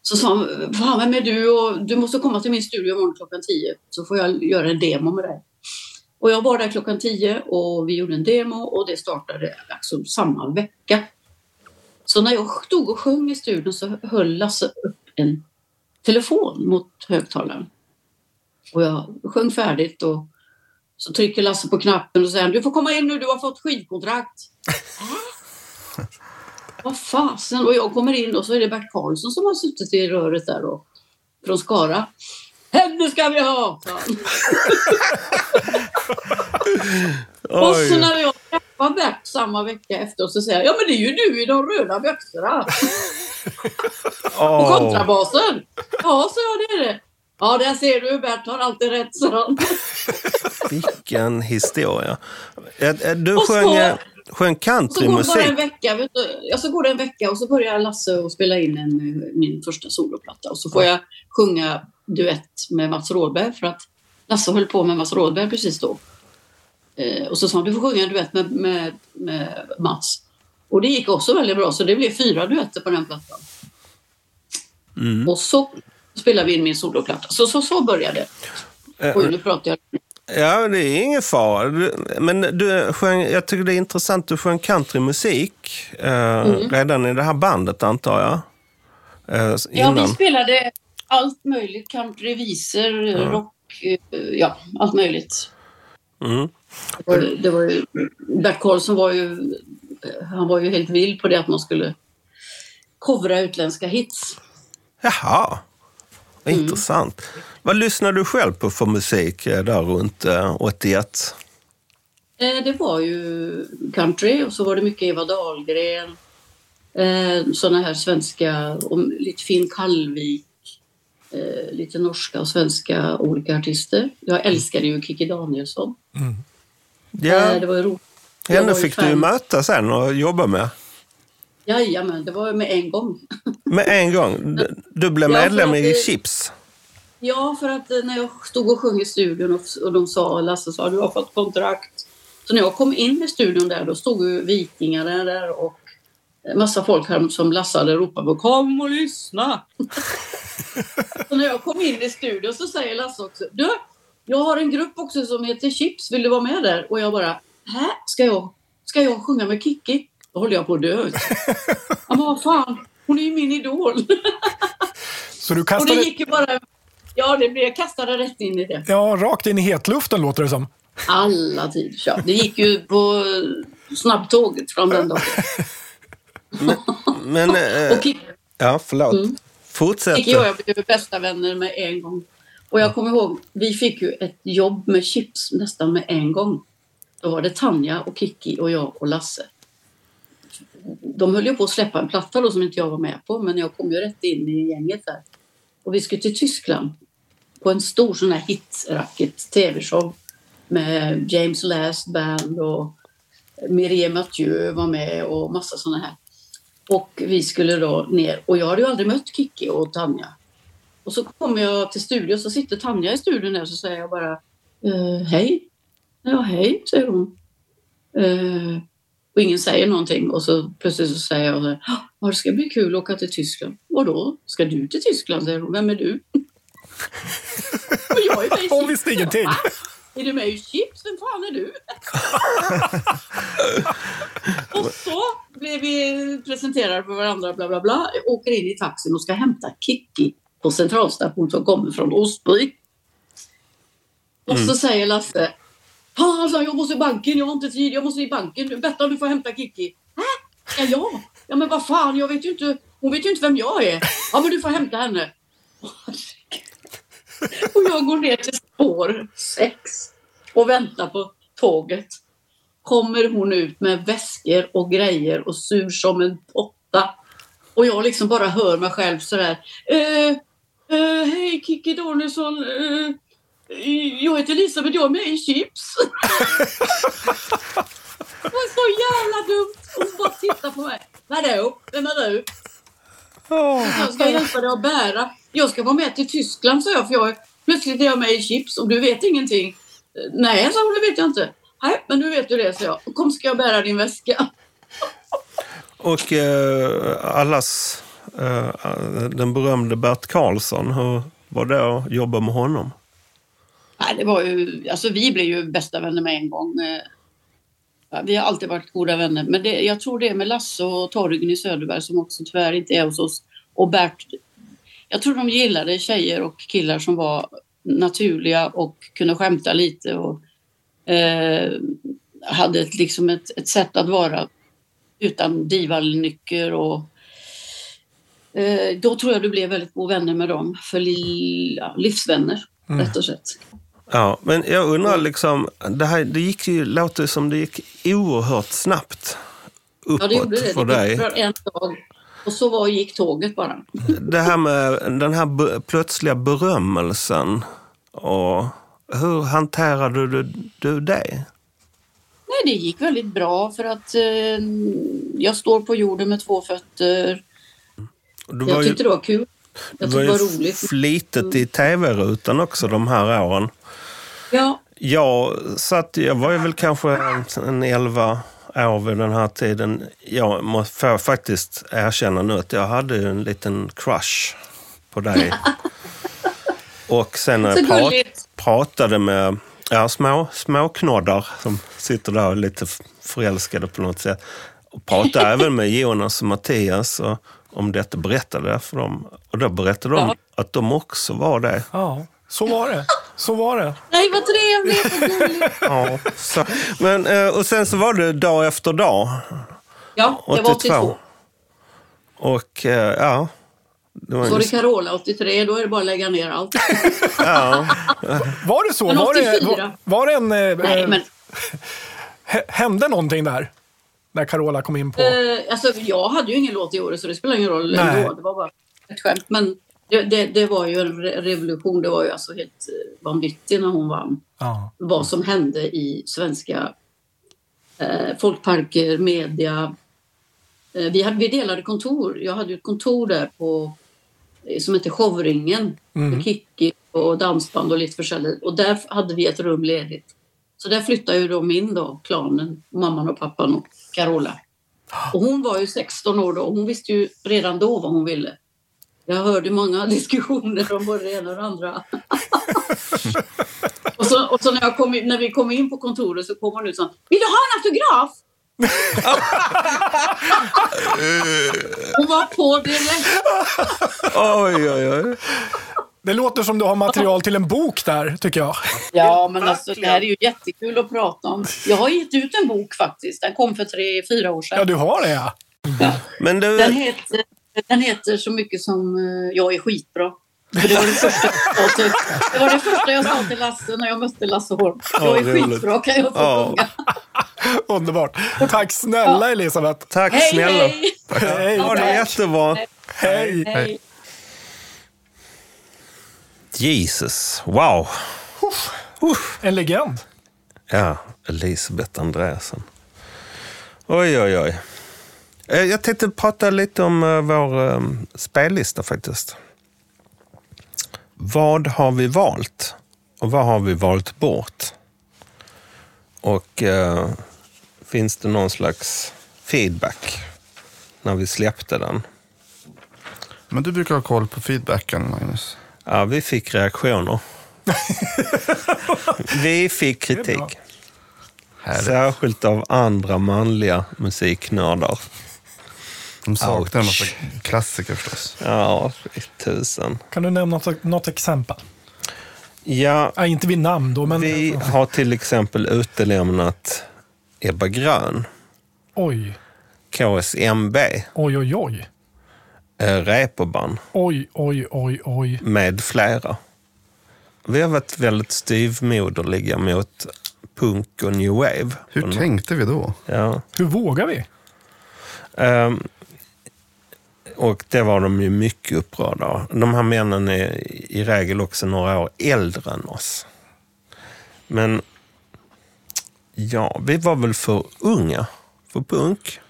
så sa han, fan vem är du? Och du måste komma till min studio imorgon klockan tio så får jag göra en demo med dig. Och jag var där klockan tio och vi gjorde en demo och det startade alltså samma vecka. Så när jag stod och sjöng i studion så höll Lasse upp en telefon mot högtalaren. Och jag sjöng färdigt och så trycker Lasse på knappen och säger du får komma in nu, du har fått skivkontrakt. vad fasen? Och jag kommer in och så är det Bert Karlsson som har suttit i röret där då, från Skara. Henne ska vi ha! Och så när jag träffar Bert samma vecka efter så säger jag, ja men det är ju du i de röda byxorna. Och Åh. kontrabasen. Ja, så jag det är det. Ja, där ser du, Bert har alltid rätt, sa. Vilken historia. Eh, eh, Du Och så- sjöng, eh, sjöng Så går en countrymusik. vecka, vet du, ja, så går det en vecka och så börjar Lasse och spela in en, min första soloplatta. Och så får jag sjunga duett med Mats Rådberg för att Lasse höll på med Mats Rådberg precis då. Eh, och så sa han, du får sjunga en duett med, med, med Mats. Och det gick också väldigt bra, så det blev fyra duetter på den plattan. Mm. Och så spelade vi in min soloplatta. Så, så, så började det. Eh, Oj, nu pratar jag. Ja, det är ingen fara. Men du sjöng, jag tycker det är intressant, du sjöng countrymusik eh, Mm. redan i det här bandet antar jag? Eh, Ja, vi spelade allt möjligt. Country, visor, rock, eh, ja, allt möjligt. Mm. Det var, det var ju, Bert Karlsson var ju, han var ju helt vild på det att man skulle covra utländska hits. Jaha, Mm. intressant. Vad lyssnade du själv på för musik eh, där runt eh, 81? Eh, Det var ju country och så var det mycket Eva Dahlgren. Eh, såna här svenska, och lite Finn Kallvik. Eh, lite norska och svenska olika artister. Jag älskade ju Kikki Danielsson. Ja, Eh, det var ju roligt. Henne fick du ju möta sen och jobba med. Jajamän, det var med en gång. Med en gång. Du- blev medlem i Chips. Ja, för att eh, när jag stod och sjöng i studion och, och de sa, Lasse sa, du har fått kontrakt. Så när jag kom in i studion där, då stod ju Vikingarna där och en massa folk här som Lasse hade ropat på, kom och lyssna. så när jag kom in i studion så säger Lasse också, du, jag har en grupp också som heter Chips, vill du vara med där? Och jag bara, hä? Ska jag, ska jag sjunga med Kikki? Då håller jag på att dö. ja, men vad fan, hon är ju min idol. Så du och det kastade gick ju bara, ja det blev, jag kastade rätt in i det. ja, rakt in i hetluften låter det som. Alla tider. Ja, det gick ju på snabbtåget från den dagen. Men, Och Kikki ja, förlåt. Mm. Fortsätt. Kikki och jag blev bästa vänner med en gång. Och jag kommer ihåg, vi fick ju ett jobb med chips nästan med en gång. Då var det Tanja och Kikki och jag och Lasse. De höll ju på att släppa en platta då som inte jag var med på, men jag kom ju rätt in i gänget där. Och vi skulle till Tyskland på en stor sån här hitracket tv-show med James Last Band och Mireille Mathieu var med och massa såna här. Och vi skulle då ner och jag hade ju aldrig mött Kikki och Tanja. Och så kommer jag till studion så sitter Tanja i studion där så säger jag bara eh, hej. Ja hej säger hon. Eh, och ingen säger någonting och så plötsligt så säger jag så här, "Ja, det ska bli kul att åka till Tyskland. Och då ska du till Tyskland säger hon. Vem är du? och jag är Hon visste ingenting. "Va? Är du med i Chips? Vem fan är du? och så blev vi presenterade för varandra, bla bla bla. Jag åker in i taxin och ska hämta Kikki på centralstation som kommer från Ostby. Och så säger Lasse, alltså, jag måste i banken, jag har inte tid, jag måste i banken. Bettan, du får hämta Kikki. Hä? Ska jag? Ja men vad fan, jag vet ju inte, hon vet ju inte vem jag är. Ja men du får hämta henne. Och jag går ner till spår sex och väntar på tåget. Kommer hon ut med väskor och grejer och sur som en potta. Och jag liksom bara hör mig själv sådär. Eh, eh, Hej Kikki Danielsson. Eh, jag heter Elisabeth, jag är med i Chips. det var så jävla dumt. Hon bara tittar på mig. Vadå? Vem är du? Jag ska hjälpa dig att bära. Jag ska vara med till Tyskland, sa jag. För jag, plötsligt är jag med i Chips och du vet ingenting. Nej, sa hon, det vet jag inte. Nej, men nu vet du det, sa jag. Kom ska jag bära din väska. Och eh, allas, eh, den berömde Bert Karlsson, hur var det att jobba med honom? Nej, det var ju, alltså vi blev ju bästa vänner med en gång. Eh, ja, Vi har alltid varit goda vänner. Men det, jag tror det är med Lasse och Torgny Söderberg som också tyvärr inte är hos oss. Och Bert. Jag tror de gillade tjejer och killar som var naturliga och kunde skämta lite och eh, hade ett, liksom ett, ett sätt att vara utan divalnycker och eh, då tror jag du blev väldigt god vänner med dem. För li, ja, livsvänner, rätt och slätt. Ja, men jag undrar liksom, det, här, det gick ju, låter som det gick oerhört snabbt Ja, uppåt det gjorde det. för Det dig. gick för en dag och så var, gick tåget bara. Det här med den här plötsliga berömmelsen. Och hur hanterade du, du det? Nej, det gick väldigt bra för att eh, jag står på jorden med två fötter. Du Jag tyckte ju, det var kul. Jag var tyckte det ju var roligt. flitet i tv-rutan också de här åren. Ja, Jag, satt, jag var ju väl kanske en, 11 år vid den här tiden. Jag måste får faktiskt erkänna nu att jag hade ju en liten crush på dig. Och sen när så jag prat, pratade med ja, små, små knoddar som sitter där och är lite förälskade på något sätt. Och pratade även med Jonas och Mattias och, om detta, berättade jag för dem. Och då berättade de Ja. att de också var det. Ja, så var det. Så var det. Nej, vad trevligt och gulligt. Ja, så, men, eh, och sen så var det dag efter dag. Ja, det var 82. Och eh, ja, det var Så var det Carola 83, då är det bara att lägga ner allt. ja, Var det så? Men Var det, 84? var, var det en... eh, Nej, eh, men hä- Hände någonting där? När Carola kom in på... eh, alltså, jag hade ju ingen låt i år så det spelar ingen roll Nej. ändå. Det var bara ett skämt. Men det, det, det var ju en re- revolution. Det var ju alltså helt eh, vanvittigt när hon vann. Ja. Vad som hände i svenska eh, folkparker, media. Eh, vi, hade, vi delade kontor. Jag hade ju ett kontor där på eh, som hette Showringen. Med Kikki och dansband och lite försäljning. Och där hade vi ett rum ledigt. Så där flyttade ju de in då, klanen, mamman och pappan och Carola. Och hon var ju 16 år då och hon visste ju redan då vad hon ville. Jag hörde många diskussioner om både det ena och det andra. och så, och så när, jag kom in, när vi kom in på kontoret så kom hon ut och sa Vill du ha en autograf? hon var på direkt. oj, oj, oj. Det låter som du har material till en bok där, tycker jag. Ja, men alltså, det här är ju jättekul att prata om. Jag har gett ut en bok faktiskt. Den kom för tre, fyra år sedan. Ja, du har det ja. Men du, Den heter, den heter så mycket som eh, Jag är skitbra. För det, var det, första jag sa till, det var det första jag sa till Lasse när jag mötte Lasse Holm. Jag är skitbra, kan jag få Ja. Underbart. Tack snälla Elisabeth. tack Hej, snälla. hej! Hej. Ha det jättebra. Hej. hej. Jesus, wow. En legend. Ja, Elisabeth Andreasen. Oj, oj, oj. Eh, Jag tänkte prata lite om eh, vår eh, spellista faktiskt. Vad har vi valt? Och vad har vi valt bort? Och eh, finns det någon slags feedback när vi släppte den? Men du brukar ha koll på feedbacken, Magnus. Ja, vi fick reaktioner. vi fick kritik. Särskilt av andra manliga musiknördar. De saknar en massa klassiker förstås. Ja, tusen. Kan du nämna något, något exempel? Ja, Ja, inte vid namn då, men... vi har till exempel utelämnat Ebba Grön, Oj, KSMB, oj, oj, oj. eh, Reeperbahn Oj, oj, oj, oj. med flera. Vi har varit väldigt styvmoderliga mot punk och new wave. Hur tänkte vi då? Ja. Hur vågar vi? Ehm, och det var de ju mycket upprörda av. De här männen är i regel också några år äldre än oss. Men ja, vi var väl för unga för punk.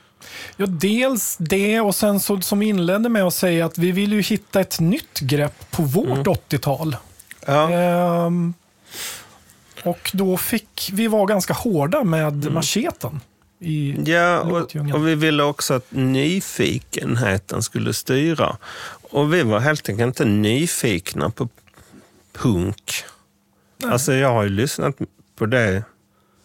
Ja, dels det och sen så som inledde med att säga att vi vill ju hitta ett nytt grepp på vårt 80-tal. Ja, Ehm, och då fick vi vara ganska hårda med macheten. I, ja och, och vi ville också att nyfikenheten skulle styra. Och vi var helt enkelt inte nyfikna på punk. Alltså jag har ju lyssnat på det.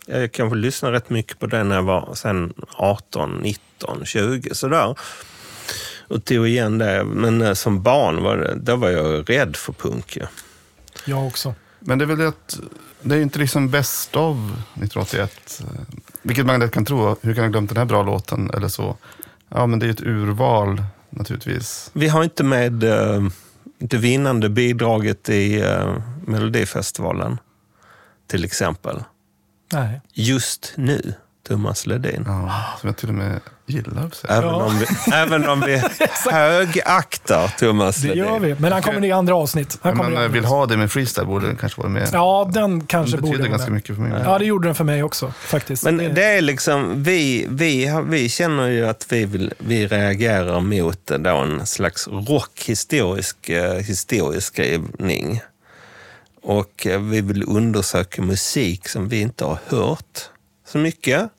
Jag kanske lyssnade rätt mycket på det när jag var sen 18, 19, 20 sådär. Och tog igen det. Men eh, som barn var det, då var jag rädd för punk. Ja. Jag också. Men det är väl det att det är inte liksom bäst av 1981. eh, Vilket man lätt kan tro. Hur kan jag ha glömt den här bra låten eller så? Ja, men det är ju ett urval naturligtvis. Vi har inte med eh, det vinnande bidraget i eh, Melodifestivalen, till exempel. Nej. Just nu, Thomas Ledin. Ja, som jag till och med gillar. Så. Även, Ja. om vi, även om vi högaktar Thomas Det gör vi, men han kommer i andra avsnitt. Han i man vill avsnitt. ha det med freestyle borde det kanske vara med. Ja, den kanske det borde betyder vara ganska med. mycket för mig. Ja, det gjorde den för mig också faktiskt. Men det är liksom, vi, vi, vi känner ju att vi, vill, vi reagerar mot då en slags rockhistorisk eh, historieskrivning. Och eh, vi vill undersöka musik som vi inte har hört så mycket.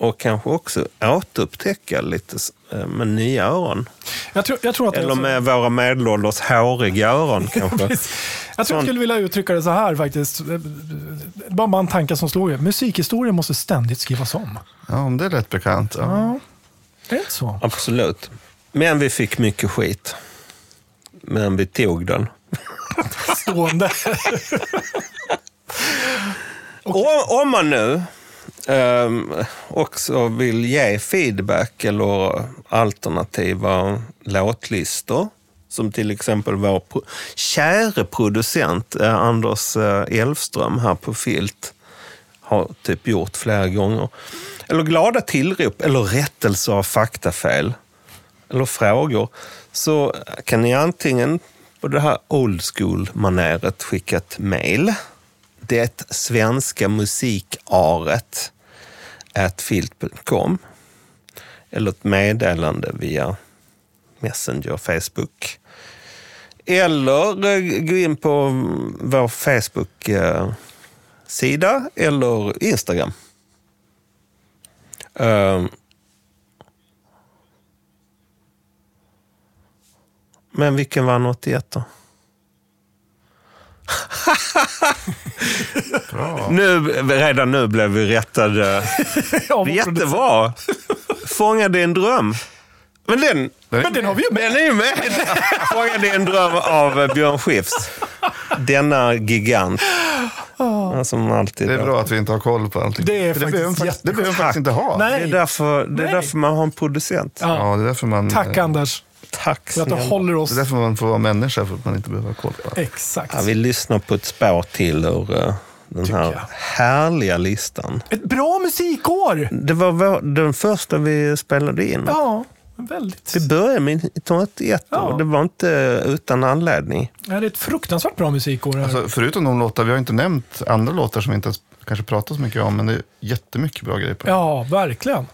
Och kanske också återupptäcka lite eh, med nya öron. jag, tror, jag tror att Eller så- med våra medelålders håriga öron kanske. Jag tror jag skulle vilja uttrycka det så här faktiskt. Bara bara en tanke som slog er. Musikhistorien måste ständigt skrivas om. Ja, om det är rätt bekant. Ja. Ja, det är inte så. Absolut. Men vi fick mycket skit. Men vi tog den. Stående. Om, om man nu ehm, också vill ge feedback eller alternativa låtlistor, som till exempel vår pro- käre producent eh, Anders eh, Elfström här på Filt har typ gjort flera gånger. Eller glada tillrop eller rättelser av faktafel eller frågor så kan ni antingen på det här old school-maneret skicka ett mail. Det svenska musikaret filt.com eller ett meddelande via Messenger, Facebook. Eller eh, gå in på vår Facebook-sida eller Instagram. Ehm. Men vilken vann 81 då? Nu, redan nu blev vi rättade. Ja, Jättebra! Fånga din dröm. Men den, Men den har vi ju med. den är ju med. Fånga din dröm av Björn Skifs. Denna gigant. Ja, Som alltid. Det är bra att vi inte har koll på allting. Det är faktiskt behöver man faktiskt, det behöver man faktiskt inte ha. Nej. Det är därför, det är Nej. därför man har en producent. Ja. Ja, det är därför man, Tack eh, Anders Tack för att du håller oss. Det är därför man får vara människa, för att man inte behöver ha koll på allt. Exakt. Ja, vi lyssnar på ett spår till ur eh, den Tycker här jag. härliga listan. Ett bra musikår! Det var vår, den första vi spelade in. Ja, väldigt. Vi började med 1981 Ja. och det var inte utan anledning. Ja, det är ett fruktansvärt bra musikår. Alltså, förutom de låtar, vi har inte nämnt andra låtar som vi inte ens kanske pratat så mycket om, men det är jättemycket bra grejer på. Ja, verkligen.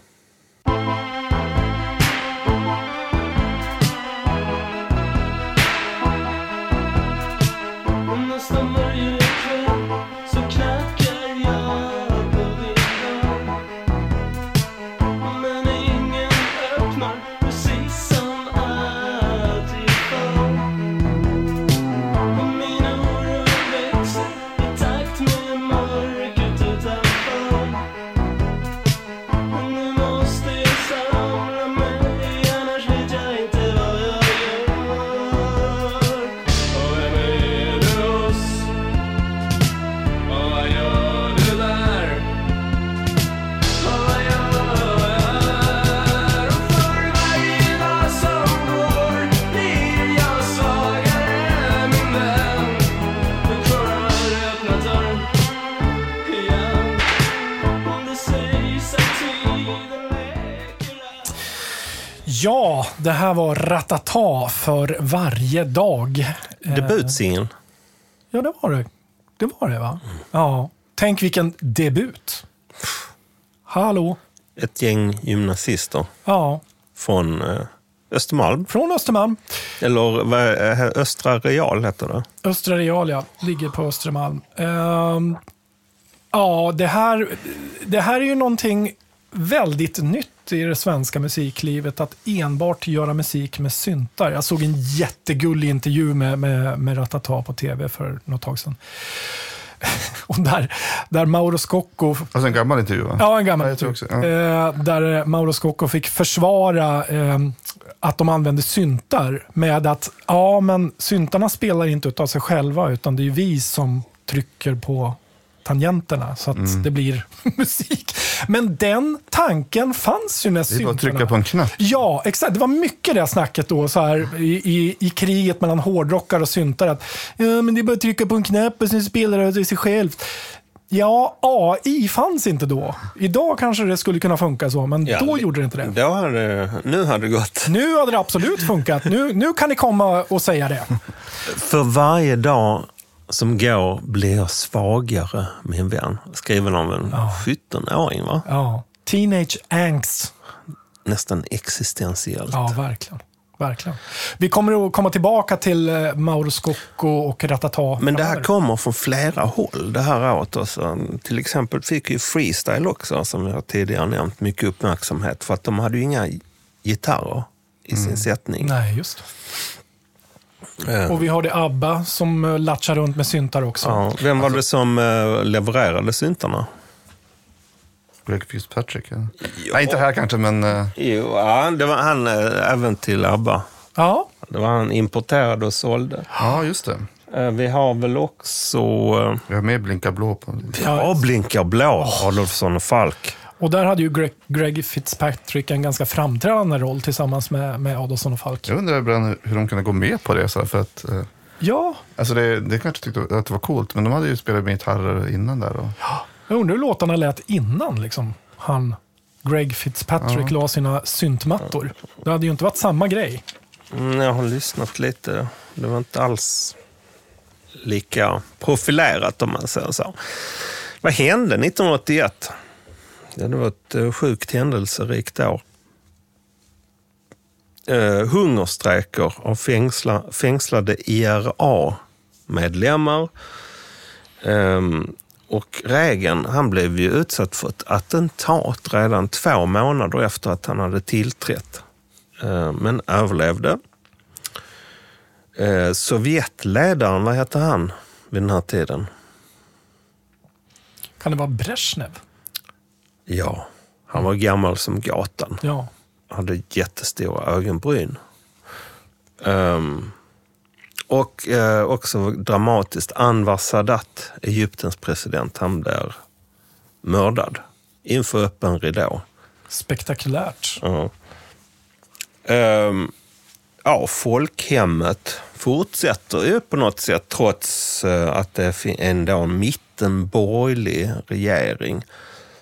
Ja, det här var Ratata för varje dag. Eh, Debutsingeln. Ja, det var det. Det var det, va? Ja. Tänk vilken debut. Hallå. Ett gäng gymnasister Ja, från eh, Östermalm. från Östermalm. Eller vad eh, Östra Real heter det. Östra Realia ligger på Östermalm. Ehm, ja, det här, det här är ju någonting väldigt nytt i det svenska musiklivet, att enbart göra musik med syntar. Jag såg en jättegullig intervju med, med, med Ratata på tv för något tag sedan. Och där, där Mauro Scocco Alltså en gammal intervju va? Ja, en gammal Ja, jag tror också, ja. Eh, där Mauro Scocco fick försvara eh, att de använde syntar med att ja, men syntarna spelar inte utav sig själva utan det är ju vi som trycker på tangenterna så att Mm. det blir musik. Men den tanken fanns ju när Det är bara syntarna... att trycka på en knapp. Ja, exakt. Det var mycket det snacket då så här, i, i, i kriget mellan hårdrockare och syntare. Att, ja, men det är bara att trycka på en knapp och sen spelar det sig självt. Ja, AI fanns inte då. Idag kanske det skulle kunna funka så, men Ja, då gjorde det inte det. Då hade, nu hade det gått. Nu hade det absolut funkat. Nu, nu kan ni komma och säga det. För varje dag som går blir jag svagare, min vän. Skriven av en 17-åring, va? Ja. Teenage angst. Nästan existentiellt. Ja, verkligen. verkligen. Vi kommer att komma tillbaka till eh, Mauro Scocco och Ratata. Men det här kommer från flera håll det här året. Också. Till exempel fick ju Freestyle också, som jag tidigare nämnt, mycket uppmärksamhet. För att de hade ju inga gitarrer i sin sättning. Nej, just Eh, Och vi har det ABBA som eh, latchar runt med syntar också. ja, vem var det som eh, levererade syntarna? Greg Fitzpatrick. Ja. Nej, inte här kanske, men eh, Jo, ja, det var han även till ABBA. Ja, Det var han importerade och sålde. ja, just det. Vi har väl också... Jag har med Blinka blå på. Ja, Blinkar blå, Adolfsson och Falk. Och där hade ju Greg, Greg Fitzpatrick en ganska framträdande roll tillsammans med, med Adolfsson och Falk. Jag undrar ibland hur de kunde gå med på det. Så för att, eh, Ja, alltså det, det kanske tyckte att det var coolt, men de hade ju spelat med gitarrer innan där. Och, jag undrar hur låtarna lät innan liksom, han, Greg Fitzpatrick, la sina syntmattor. Det hade ju inte varit samma grej. Mm, jag har lyssnat lite. Det var inte alls lika profilerat om man säger så. Vad hände 1981? Ja, det var ett eh, sjukt händelserikt år. Eh, hungerstrejker av fängsla, fängslade IRA-medlemmar. Ehm, och Reagan han blev ju utsatt för ett attentat redan två månader efter att han hade tillträtt. Eh, men överlevde. Eh, Sovjetledaren, vad hette han vid den här tiden? Kan det vara Brezhnev? Ja, han var gammal som gatan. Ja. Hade jättestora ögonbryn. Ehm, och eh, också dramatiskt, Anwar Sadat, Egyptens president, han blir mördad inför öppen ridå. Spektakulärt. Ja. Ehm, ja, folkhemmet fortsätter ju på något sätt trots eh, att det fin- ändå är en mittenborgerlig regering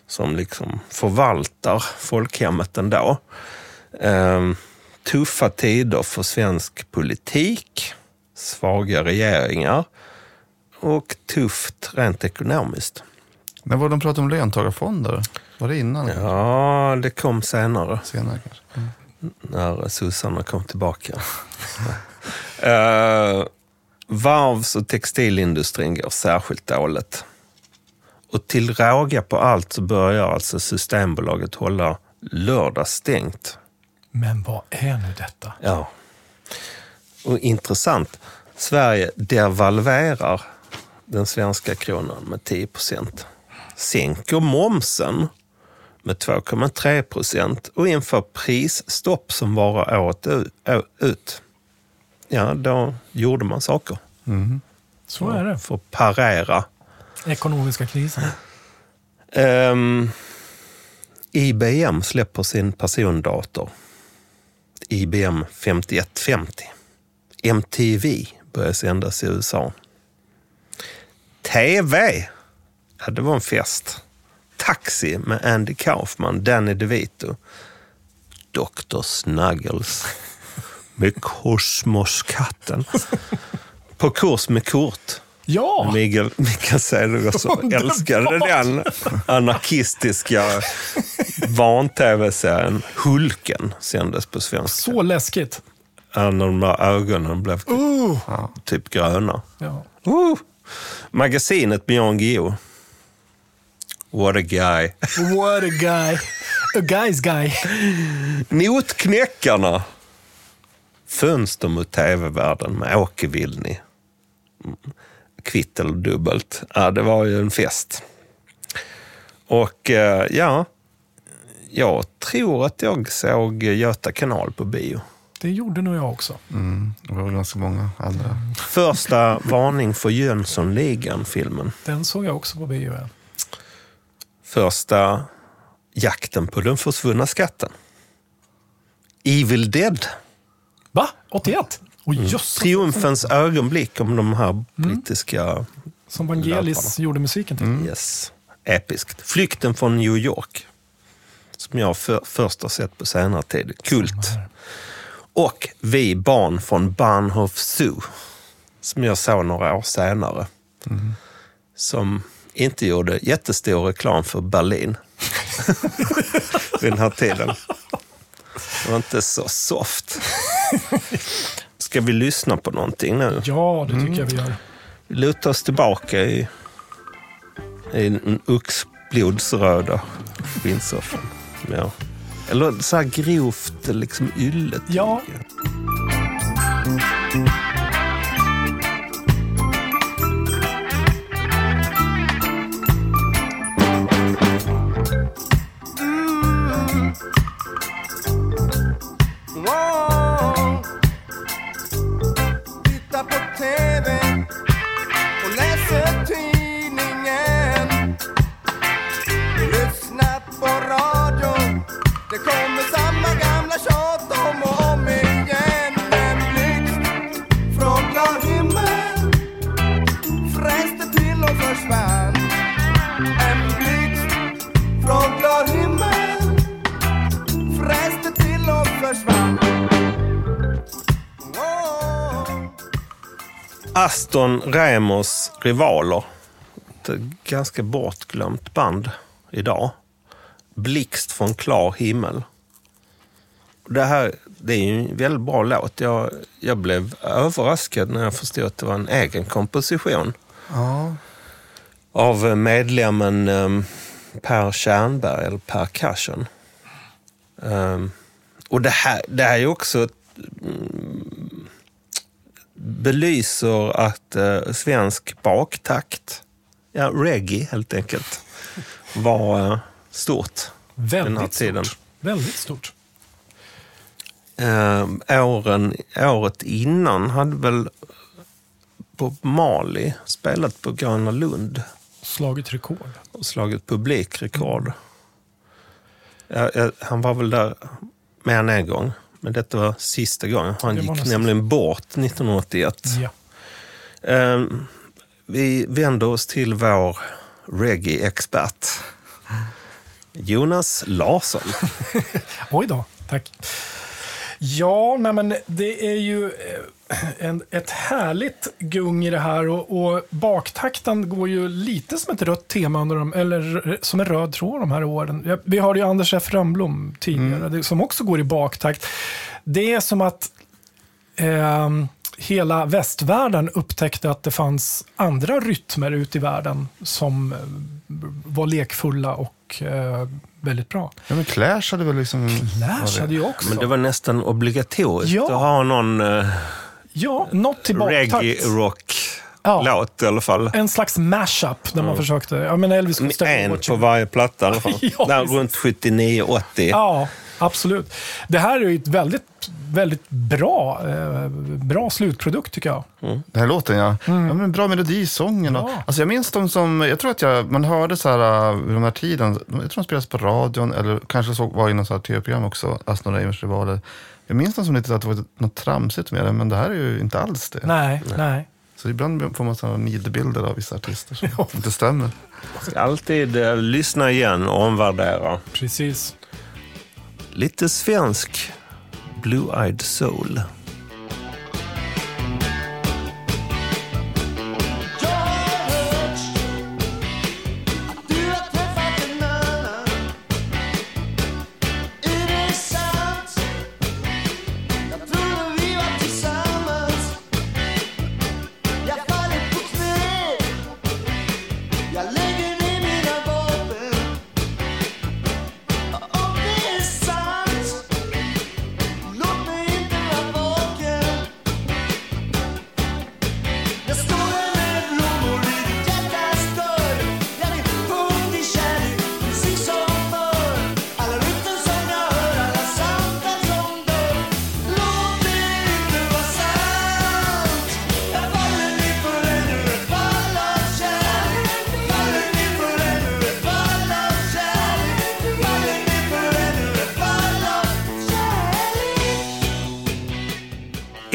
som liksom förvaltar folkhemmet ändå. Ehm, tuffa tider för svensk politik, svaga regeringar och tufft rent ekonomiskt. när var de pratade om löntagarfonder? Var det innan? Ja, det kom senare. Senare kanske? Mm. när sossarna kom tillbaka. uh, varvs och textilindustrin går särskilt dåligt. Och till råga på allt så börjar alltså Systembolaget hålla lördag stängt. Men vad är nu detta? Ja. Och intressant, Sverige devalverar den svenska kronan med 10 procent. Sänker momsen med 2,3 procent och inför prisstopp som varar året ut. Ja, då gjorde man saker Så är det. för att parera. Ekonomiska krisen. Ehm, um, IBM släpper sin persondator. IBM 5150. MTV börjar sändas i USA. TV, ja, det var en fest. Taxi med Andy Kaufman, Danny DeVito. Dr. Snuggles med Kosmoskatten. På kurs med Kurt. Ja! Mikael, Mikael Cedergård älskade den anarkistiska van-tv-serien Hulken sändes på svenska. Så läskigt. När de där ögonen blev Uh. typ gröna. Ja. Uh. Magasinet Jan Guillou. What a guy. What a guy. A guy's guy. Notknäckarna. Fönster mot tv-världen med Åke Vilni. Kvitt eller dubbelt. Ja, det var ju en fest. Och eh, ja, jag tror att jag såg Göta kanal på bio. Det gjorde nog jag också. Mm, det var ganska många andra. Första varning för Jönssonligan-filmen. Den såg jag också på bio. ja. Första jakten på den försvunna skatten. Evil Dead. Va? 81? Oj, jösses. Triumfens ögonblick om de här brittiska... Som Vangelis gjorde musiken till. Yes. Episkt. Flykten från New York. Som jag för, först har sett på senare tid. Kult. Och Vi barn från Bahnhof Zoo. Som jag såg några år senare. Som inte gjorde jättestor reklam för Berlin. Vid den här tiden. Det var inte så soft. Ska vi lyssna på någonting nu? Ja, det tycker jag vi gör. Vi lutar oss tillbaka i, i den oxblodsröda skinnsoffan. Ja. Eller så här grovt liksom yllet. Ja. Wow. Det kommer samma gamla tjat om och om igen. En blixt från klar himmel fräste till och försvann. En blixt från klar himmel fräste till och försvann. Wow. Aston Remos rivaler. Ett ganska bortglömt band idag. Blixt från klar himmel. Det här det är ju en väldigt bra låt. Jag, jag blev överraskad när jag förstod att det var en egen komposition. Ja. av medlemmen um, Per Tjärnberg, eller Per Cushion. Um, och det här, det här är ju också ett, mm, belyser att uh, svensk baktakt, ja, reggae helt enkelt, var uh, stort den här Väldigt tiden. stort. Väldigt stort. Um, åren, året innan hade väl Bob Marley spelat på Gröna Lund Slagit rekord. och slagit publikrekord. Ja, ja, han var väl där mer än en gång, men detta var sista gången. Han gick nästan- nämligen bort 1981. Ja. Ehm, vi vänder oss till vår reggae-expert. Jonas Larsson. Oj då, tack. Ja, nej men det är ju eh, en, ett härligt gung i det här och, och baktakten går ju lite som ett rött tema, under de, eller som en röd tråd de här åren. Vi hörde ju Anders F. Rönnblom tidigare, det, som också går i baktakt. Det är som att ehm, hela västvärlden upptäckte att det fanns andra rytmer ute i världen som eh, var lekfulla och eh, väldigt bra. ja, men Clash hade väl liksom... Lash hade ju också. Men det var nästan obligatoriskt Ja. att ha någon uh, Ja, något reggae-rock-låt Ja. i alla fall. En slags mashup där man försökte, ja men Elvis Costello. En på varje platta i alla fall. Ja, Där runt 79-80. Ja, absolut. Det här är ju ett väldigt, väldigt bra, eh, bra slutprodukt tycker jag. Den här låten ja. ja men bra melodi, sången. Ja. alltså jag minns dem som, jag tror att jag, man hörde så här vid de här tiden, jag tror de spelades på radion eller kanske såg, var i något så här tv-program också, Aston Reimers rivaler. Jag minns dem som lite att det var något tramsigt med det, men det här är ju inte alls det. Nej, nej. Så ibland får man sådana nidbilder av vissa artister som inte stämmer. Alltid eh, lyssna igen och omvärdera. Precis. Lite svensk Blue-Eyed Soul.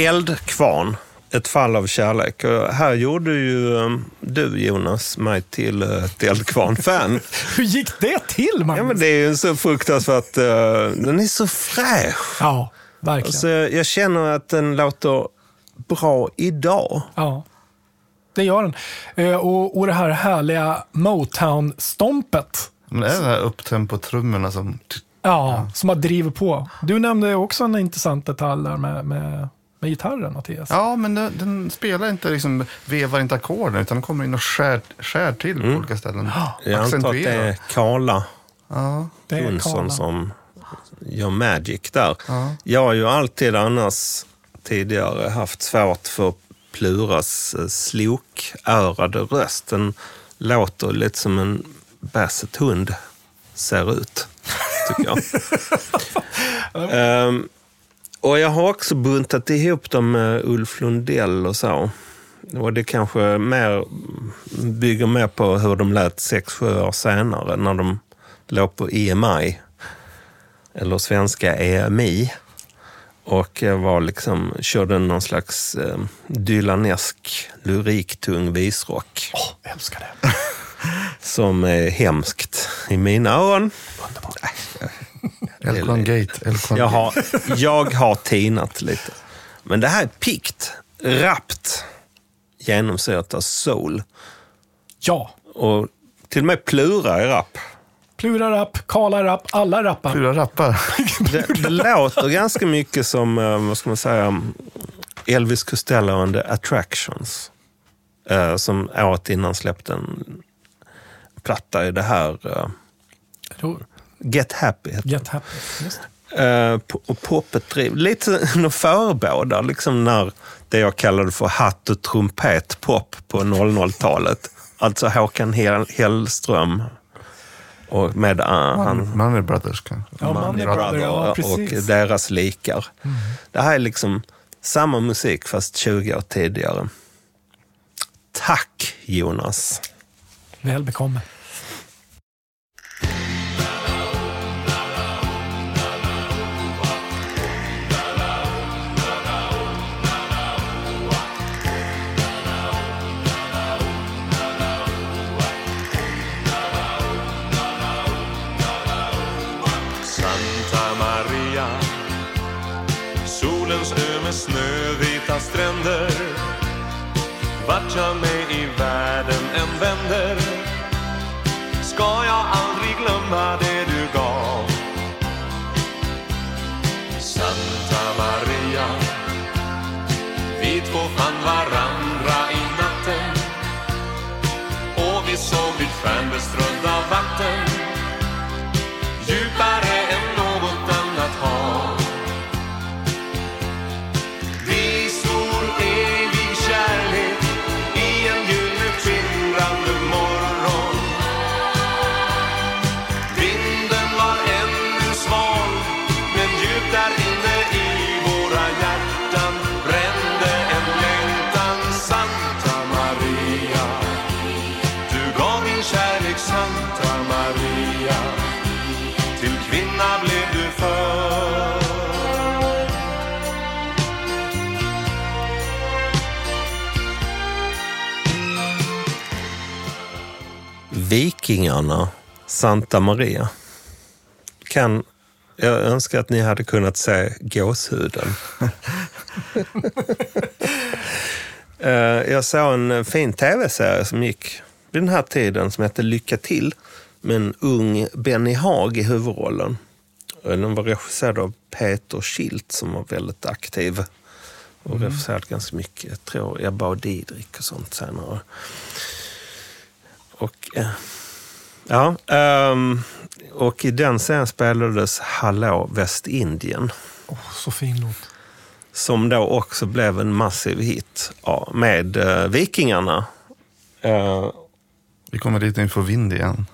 Eldkvarn, ett fall av kärlek. Och här gjorde ju eh, du Jonas mig till eh, ett Eldkvarn-fan. Hur gick det till, Magnus? ja, men det är ju så fruktansvärt... eh, den är så fräsch. Ja, verkligen. Alltså, jag känner att den låter bra idag. Ja, det gör den. Eh, Och, och det här härliga Motown-stompet. Men det är det här upptempo-trummorna som... Ja, som har driver på. Du nämnde också en intressant detalj där med, med, med gitarren, Mattias. Ja, men den, den spelar inte, liksom, vevar inte ackorden utan den kommer in och skär, skär till på olika ställen. Jag antar att det är Karla Ja. Jonsson som gör magic där. Ja. Jag har ju alltid annars tidigare haft svårt för Pluras eh, slokörade röst. Den låter lite som en basset-hund ser ut, tycker jag. Ehm, och jag har också buntat ihop dem med Ulf Lundell och så. Och det kanske mer, bygger mer på hur de lät sex, sju år senare när de låg på EMI, eller svenska EMI. Och var liksom, körde någon slags eh, dylanesk, lyriktung visrock Åh, älskar det. som är hemskt i mina öron. Elkon Gate. Elkon Jag har, jag har tinat lite. Men det här är pikt, rappt, genomsyrat av soul. Ja, Och till och med Plura är rap. Plura rap, Karla rap, alla rappar. Plura rappar. Det, det låter ganska mycket som, eh, vad ska man säga, Elvis Costello and the Attractions. Eh, som året innan släppte en platta i det här, Jo, Get Happy heter Get happy. Po- och poppet driv. Lite någon förebådar, liksom när det jag kallade för hatt och trumpet-pop på 00-talet. Alltså Håkan Hell- Hellström och med uh, han, Money Brothers kanske. Ja, Money Brother, ja, och deras likar. Det här är liksom samma musik fast 20 år tidigare. Tack Jonas. Väl bekomme. Stränder Vart jag mig i världen än vänder. Ska jag aldrig glömma det du gav? Santa Maria Vi två fann varandra i natten. Och vi såg ditt stjärnbeströdda vatten. Vikingarna, Santa Maria. Kan, jag önskar att ni hade kunnat se gåshuden. Eh, jag såg en fin tv-serie som gick vid den här tiden som hette Lycka till med en ung Benny Haag i huvudrollen. Den var regisserad av Peter Schildt som var väldigt aktiv och regisserat ganska mycket. Jag tror Ebba och Didrik och sånt senare. Och, eh, ja, ehm, och i den serien spelades Hallå Västindien. Åh, så fin låt. Som då också blev en massiv hit ja, med eh, Vikingarna. Eh, Vi kommer dit får vind igen.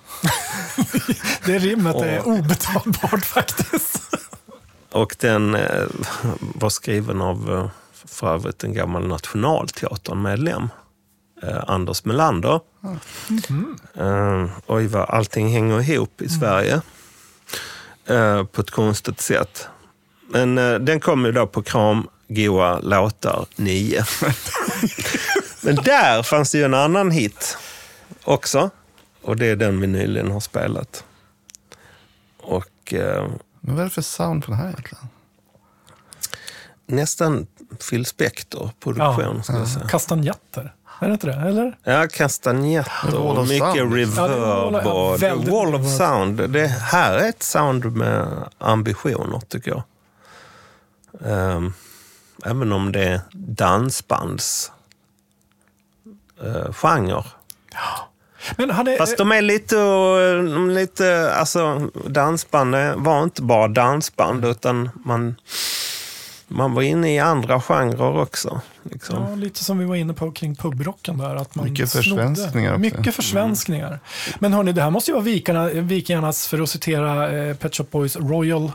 Det rimmet är obetalbart faktiskt. och den eh, var skriven av för övrigt en gammal Nationalteatern-medlem. Eh, Anders Melander. Eh, oj, vad allting hänger ihop i Sverige. Eh, på ett konstigt sätt. Men eh, den kom ju då på Kram goa låtar 9. Men där fanns det ju en annan hit också. Och det är den vi nyligen har spelat. Och eh, Men vad är det för sound på den här egentligen? nästan Phil Spector-produktion, ska jag säga. Kastanjetter. Är det inte det? Eller? Ja, Wall och of mycket sound. reverb. Ja, det är wall- ja, och väldigt wall of reverb. sound. Det här är ett sound med ambitioner, tycker jag. Ehm, även om det är dansbands uh, genre. Men hade, Fast de är lite, lite alltså dansband var inte bara dansband utan man, man var inne i andra genrer också. Liksom. Ja, lite som vi var inne på kring pubrocken där. Att man Mycket snodde. försvenskningar också. Mycket försvenskningar. Men hörni, det här måste ju vara vikarna, Vikingarnas, för att citera eh, Pet Shop Boys, Royal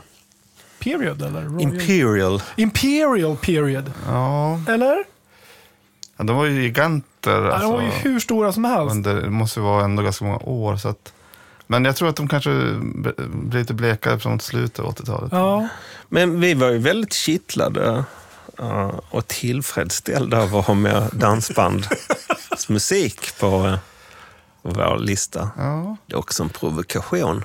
Period, eller? Royal... Imperial. Imperial Period, Ja, eller? ja de var ju giganter. Ja, Alltså, de var ju hur stora som helst. under, det måste ju vara ändå ganska många år. Så att, men jag tror att de kanske blir lite blekare framåt slutet av 80-talet. Ja, Men vi var ju väldigt kittlade eh, och tillfredsställda av att ha med dansbandsmusik på, på vår lista. Ja, Det är också en provokation.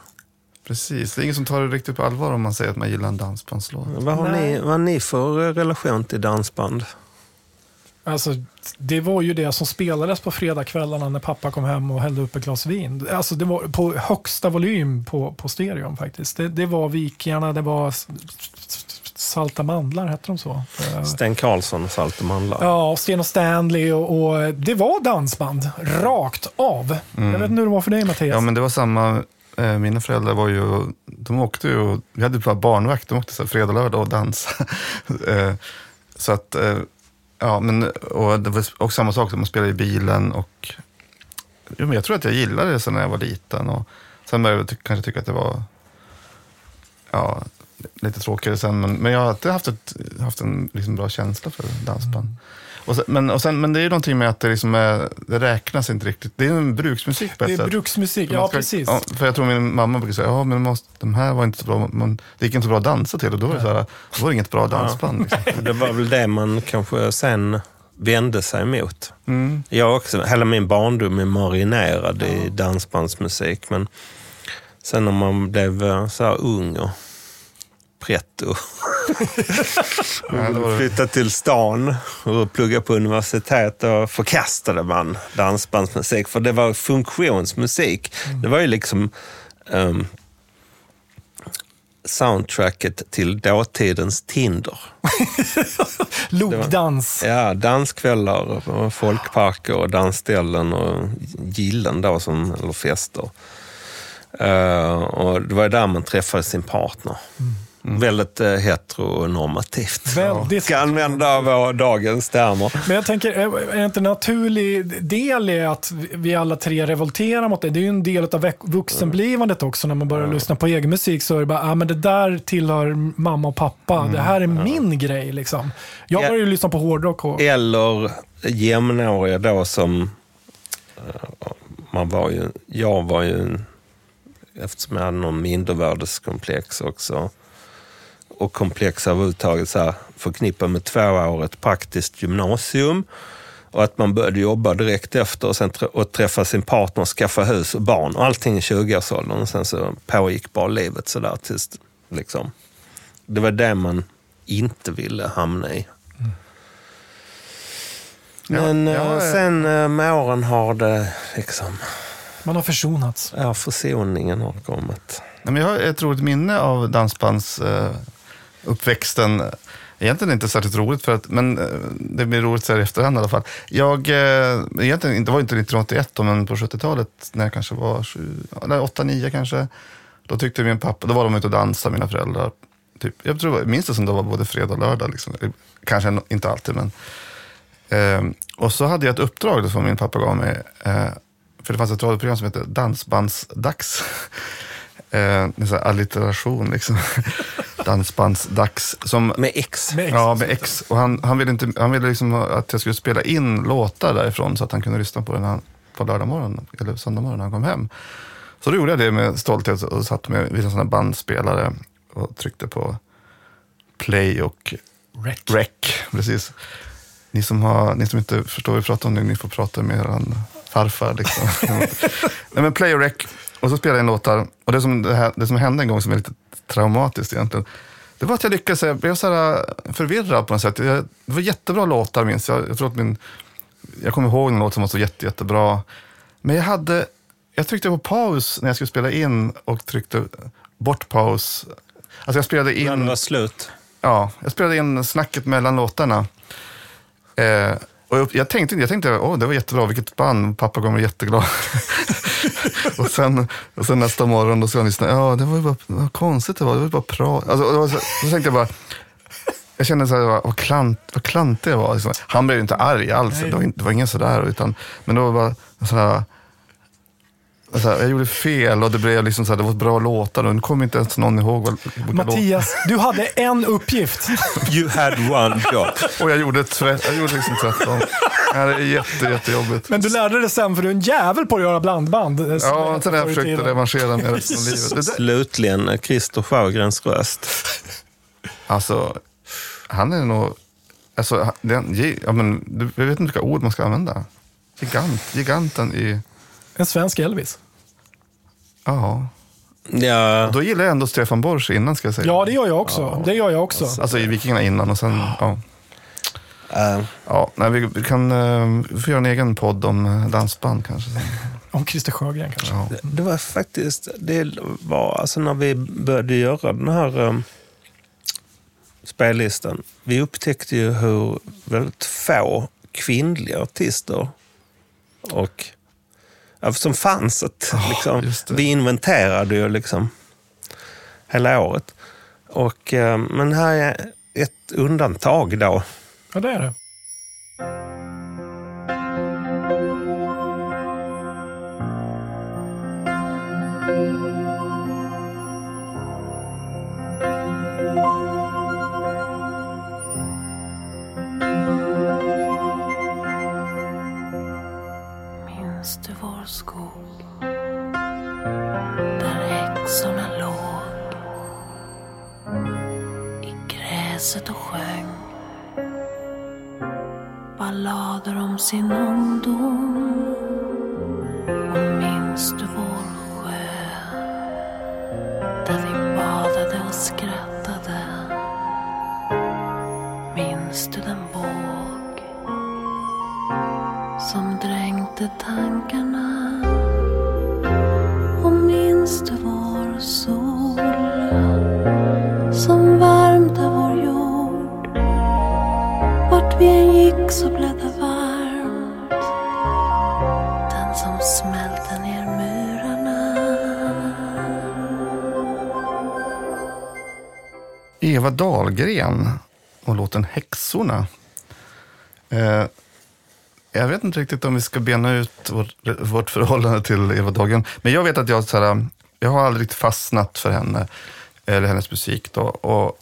precis. Det är ingen som tar det riktigt på allvar om man säger att man gillar en dansbandslåt. Vad har, Nej. ni, vad har ni för eh, relation till dansband? Alltså det var ju det som spelades på fredagskvällarna när pappa kom hem och hällde upp ett glas vin. Alltså det var på högsta volym på, på stereon faktiskt. Det, det var Vikingarna, det var Salta mandlar, hette de så? Eh, Sten Karlsson och Salt och mandlar. Ja, och Sten och Stanley och, och det var dansband, rakt av. Jag vet inte hur det var för dig Mattias. Ja, men det var samma. Eh, mina föräldrar var ju, de åkte ju, vi hade ju bara barnvakt, de åkte så här fredag, lördag och dansa. eh, så att, ja, men och det var och samma sak, man spelade i bilen och jo, men jag tror att jag gillade det sen när jag var liten. Och sen började jag ty- kanske tycka att det var ja, lite tråkigare sen, men, men jag har alltid haft, ett, haft en liksom, bra känsla för dansband. Och sen, men, och sen, men det är ju någonting med att det, liksom är, det räknas inte riktigt. Det är en bruksmusik på ett det är sätt. bruksmusik, ja ska- precis. Ja, för jag tror min mamma brukar säga, ja men de, måste, de här var inte så bra, man, det gick inte så bra att dansa till och då var det, så här, då var det inget bra dansband. Liksom. Det var väl det man kanske sen vände sig emot. Mm. Jag också, hela min barndom är marinerad i dansbandsmusik. Men sen när man blev eh, så här ung och pretto flyttade till stan och pluggade på universitet och förkastade man dansbandsmusik. För det var funktionsmusik. Det var ju liksom ehm, soundtracket till dåtidens Tinder. Logdans. Ja, danskvällar, och folkparker och dansställen och gillen då, som, eller fester. Eh, och det var där man träffade sin partner. Väldigt uh, heteronormativt. Väldigt. Ska använda vår dagens termer. Men jag tänker, är är det inte en naturlig del i att vi alla tre revolterar mot det? Det är ju en del av vuxenblivandet också. När man börjar lyssna på egen musik så är det bara, ah, men det där tillhör mamma och pappa. Det här är min grej liksom. Jag Ja. började ju lyssna på hårdrock och Eller jämnåriga då som... eh, man var ju, jag var ju, eftersom jag hade någon mindervärdeskomplex också, och komplex överhuvudtaget så här, med tvåårigt praktiskt gymnasium. Och att man började jobba direkt efter och, sen och träffa sin partner, skaffa hus och barn. Och allting i 20-årsåldern. Och sen så pågick bara livet sådär tills liksom. Det var det man inte ville hamna i. Men Ja, eh, ja, sen eh, med åren har det liksom, man har försonats. ja försoningen har kommit. Nej, men jag har ett roligt minne av dansbandsuppväxten. Uppväxten. Egentligen inte särskilt roligt, för att, men eh, det blir roligt så här i efterhand i alla fall. Jag, eh, egentligen, det var inte 1981, då, men på 70-talet, när jag kanske var 8-9 kanske, då tyckte min pappa, då var de ute och dansade, mina föräldrar. Typ, jag tror, minns det som det var både fredag och lördag. Liksom. Kanske inte alltid, men Eh, och så hade jag ett uppdrag då som min pappa gav mig. Eh, för det fanns ett radioprogram som hette Dansbandsdags. eh, en sån här allitteration liksom. Dansbandsdags. Som, Med X. Med X. ja, med X. Och han, han ville, inte, han ville liksom att jag skulle spela in låtar därifrån så att han kunde lyssna på den här, på lördag morgon, eller söndag morgon när han kom hem. Så då gjorde jag det med stolthet och satt med vid en sån här bandspelare och tryckte på play och Rec. Rec, precis. Ni som, har, ni som inte förstår vad vi pratar om nu, ni får prata med er farfar. Liksom. Nej, men Play och Rec, och så spelade jag en låtar. Och det som, det, här, det som hände en gång som är lite traumatiskt egentligen, det var att jag lyckades, jag blev så här förvirrad på något sätt. Jag, det var jättebra låtar minns jag. Jag tror att min, jag kommer ihåg en låt som var så jätte, jättebra. Men jag hade, jag tryckte på paus när jag skulle spela in och tryckte bort paus. Alltså jag spelade in... När det var slut. Ja, jag spelade in snacket mellan låtarna. Eh, och jag, tänkte, jag tänkte åh, det var jättebra, vilket band, pappa kommer jätteglad. och, sen, och sen nästa morgon då ska han lyssna, ja det var ju bara, vad konstigt det var, det var ju bara prat. Alltså, så, så tänkte jag bara, jag kände så här, vad, klant, vad klantig jag var. Liksom. Han blev ju inte arg alls, det var, det var ingen sådär. Utan, men då var bara sådär, så här, jag gjorde fel och det blev liksom så här, det var bra låtar och nu kommer inte ens någon ihåg vad, Mattias, du hade en uppgift. You had one job. Och jag gjorde, jag gjorde liksom 13. Ja, det är jätte, jättejobbigt. Men du lärde dig sen, för du är en jävel på att göra blandband. Ja, sen har jag Förr i försökt tiden. revanschera med resten av livet. Slutligen Christer Sjögrens röst. alltså, han är nog... Alltså, den, ja, men, jag vet inte vilka ord man ska använda. Gigant, giganten i... En svensk Elvis. Ja. Ja, Då gillar jag ändå Stefan Borsch innan, ska jag säga. Ja, det gör jag också. Det gör jag också. Alltså i Vikingarna innan och sen... Ja. eh, Ja, nej, vi, vi kan uh, vi får göra en egen podd om eh, dansband kanske. sen. Om Christer Sjögren kanske. Ja. det var faktiskt, det var alltså när vi började göra den här um, spellistan. Vi upptäckte ju hur väldigt få kvinnliga artister och ja, som fanns. Att, liksom, just det. vi inventerade ju liksom hela året. Och, eh, men här är ett undantag då. Ja, det är det. Gräset och sjöng ballader om sin ungdom. Och minns du vår sjö där vi badade och skrattade? Minns du den våg som dränkte tankarna så blev det varmt den som smälte ner murarna Eva Dahlgren och låten Häxorna. Eh, jag vet inte riktigt om vi ska bena ut vårt, vårt förhållande till Eva Dahlgren. Men jag vet att jag, så här, jag har aldrig riktigt fastnat för henne, eller hennes musik. Då, och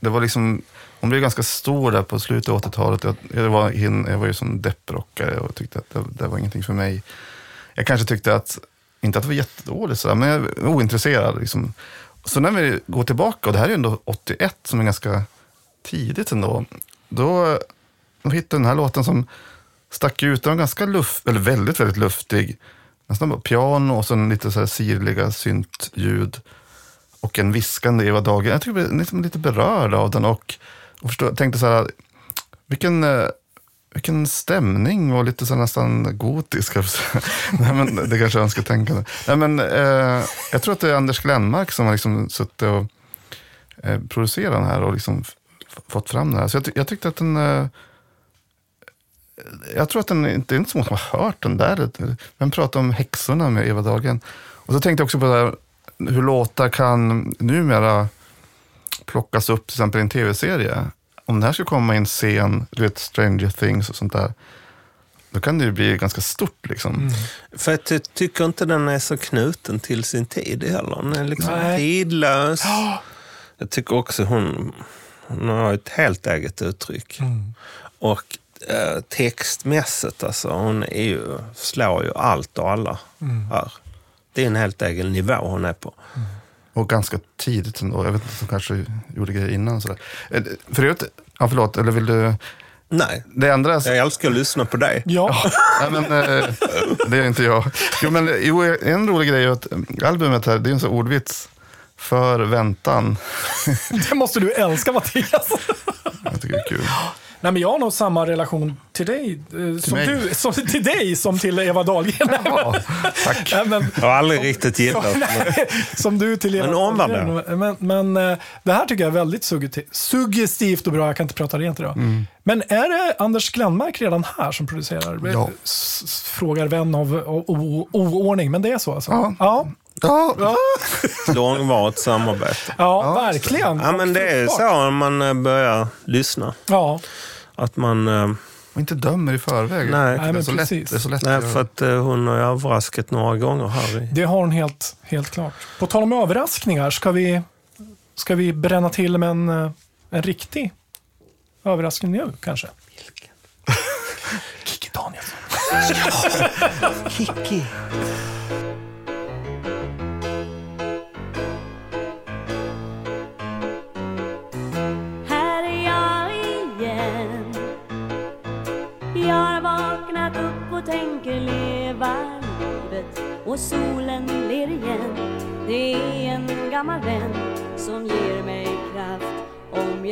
det var liksom, hon blev ganska stor där på slutet av 80-talet. Jag, jag, var, jag var ju som depprockare och tyckte att det, det var ingenting för mig. Jag kanske tyckte att, inte att det var jättedåligt, men jag var ointresserad. Liksom. Så när vi går tillbaka, och det här är ju ändå 81 som är ganska tidigt ändå. Då, då hittade jag den här låten som stack ut. Den var ganska luft, eller väldigt, väldigt luftig. Nästan bara piano och sen lite så här sirliga syntljud. Och en viskande Eva Dahlgren. Jag tycker jag blev liksom lite berörd av den och, och förstod, tänkte så här, vilken, eh, vilken stämning och lite så här nästan gotisk. Nej, men det kanske är önsketänkande. Nej, men, eh, jag tror att det är Anders Glenmark som har liksom suttit och eh, producerat den här och liksom fått fram den här. Så jag, jag tyckte att den... Eh, jag tror att den det är inte så många som har hört den där. Vem pratar om häxorna med Eva Dahlgren? Och så tänkte jag också på det här, hur låtar kan numera plockas upp till exempel i en tv-serie. Om det här ska komma i en scen, du vet Stranger Things och sånt där, då kan det ju bli ganska stort liksom. För att jag tycker inte den är så knuten till sin tid heller. Den är liksom Nej. tidlös. Jag tycker också hon, hon har ett helt eget uttryck. Och eh, textmässigt, alltså, hon är ju, slår ju allt och alla här. Det är en helt egen nivå hon är på. Och ganska tidigt ändå. Jag vet inte, de kanske gjorde grejer innan. Sådär. Eh, För övrigt, Ja, förlåt. Eller vill du... Nej, Det ändras. jag älskar att lyssna på dig. Ja, Nej, men, eh, det är inte jag. Jo, men, jo, en rolig grej är att albumet här, det är en sån ordvits. För väntan. det måste du älska Mattias. Jag tycker det är kul. Nej, men jag har nog samma relation till dig, eh, som mig? du, som, till dig som till Eva Dahlgren. Ja, tack. Nej, men, Jag har aldrig riktigt gillat. Nej, som du till Eva Men Dahlgren. Men, men eh, det här tycker jag är väldigt suggestivt, och bra. Jag kan inte prata rent idag. Men är det Anders Glenmark redan här som producerar? Ja. S- Frågar vän av oordning, men det är så alltså? Ja. ja. Ja, Långvarigt samarbete. Ja, verkligen. Ja, men det är så när man eh, börjar lyssna. Ja, Att man... eh, och inte dömer i förväg. Nej. det, Nej, är men så lätt, precis. det är så lätt Nej, för att eh, hon har ju överraskat några gånger här. I. det har hon helt, helt klart. På tal om överraskningar, ska vi, ska vi bränna till med en, eh, en riktig överraskning nu kanske? Vilken? Kikki Danielsson. Kiki.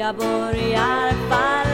Om jag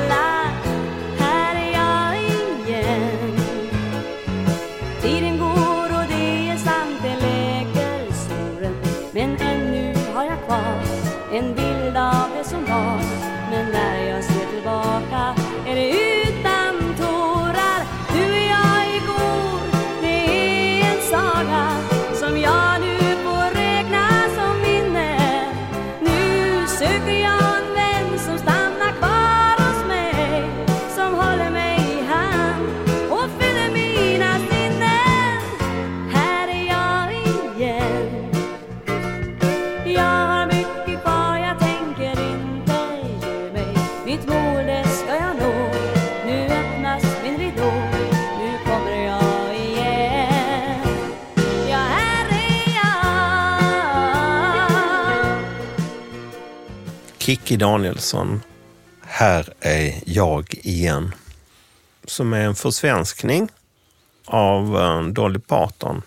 Kiki Danielsson, Här är jag igen. Som är en försvenskning av eh, Dolly Parton.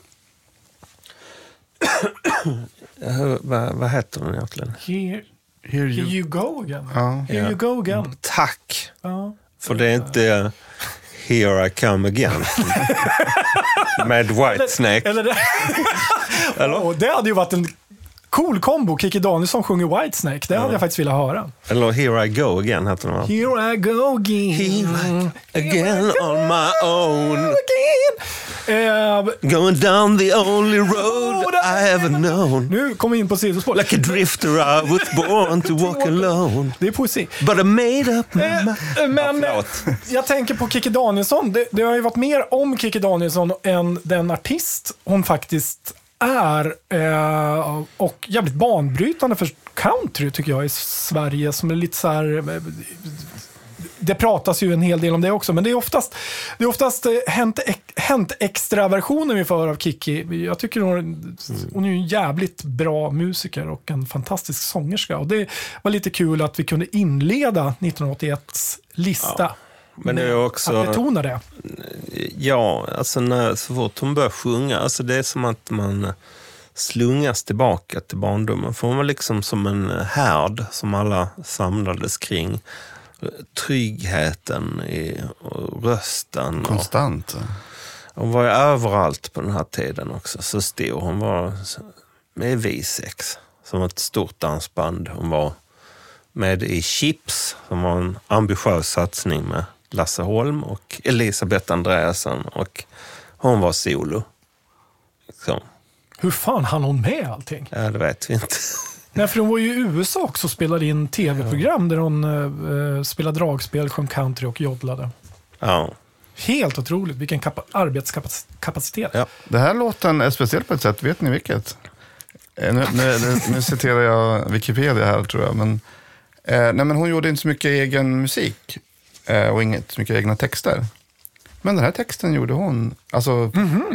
Vad, vad heter den egentligen? Here, Here here you... you go again. Ja. Here you go again. Tack! Ja. För det är inte Here I come again. Med Whitesnake. Eller det, Eller? och det hade ju varit en cool kombo. Kikki Danielsson sjunger Whitesnake. Det hade jag faktiskt velat höra. Eller Here I go again heter den va? Here I go again. Here I again on my own. again. Eh, Going down the only road I ever known. nu kommer vi in på sidospår. Like a drifter I was born to walk alone. Det är poesi. But I made up my Eh, mind. eh, Men eh, jag tänker på Kikki Danielsson. Det, det har ju varit mer om Kikki Danielsson än den artist hon faktiskt är. Eh, och jävligt banbrytande för country tycker jag i Sverige. Som är lite så här... Eh, det pratas ju en hel del om det också, men det är oftast, det är oftast eh, hänt, hänt extra-versionen vi får av Kikki. Jag tycker hon, hon är en jävligt bra musiker och en fantastisk sångerska. Och det var lite kul att vi kunde inleda 1981s lista. Men det är också- Att betona det. Ja, alltså när, så fort hon börjar sjunga, alltså det är som att man slungas tillbaka till barndomen. För hon var liksom som en härd som alla samlades kring. Tryggheten i och rösten. Och, Konstant. hon var ju överallt på den här tiden också. Så stor. Hon var med i V6, som ett stort dansband. Hon var med i Chips, som var en ambitiös satsning med Lasse Holm och Elisabeth Andreasen. Och hon var solo. Så, Hur fan hann hon med allting? ja, det vet vi inte. Nej, för hon var ju i USA också och spelade in tv-program där hon eh, spelade dragspel, sjöng country och joddlade. Ja. Helt otroligt, vilken kapa- arbetskapacitet. Ja. Det här låten är speciell på ett sätt. Vet ni vilket? Eh, Nu, nu, nu, nu citerar jag Wikipedia här tror jag. Men, eh, nej, men hon gjorde inte så mycket egen musik och inget så mycket egna texter. Men den här texten gjorde hon. Alltså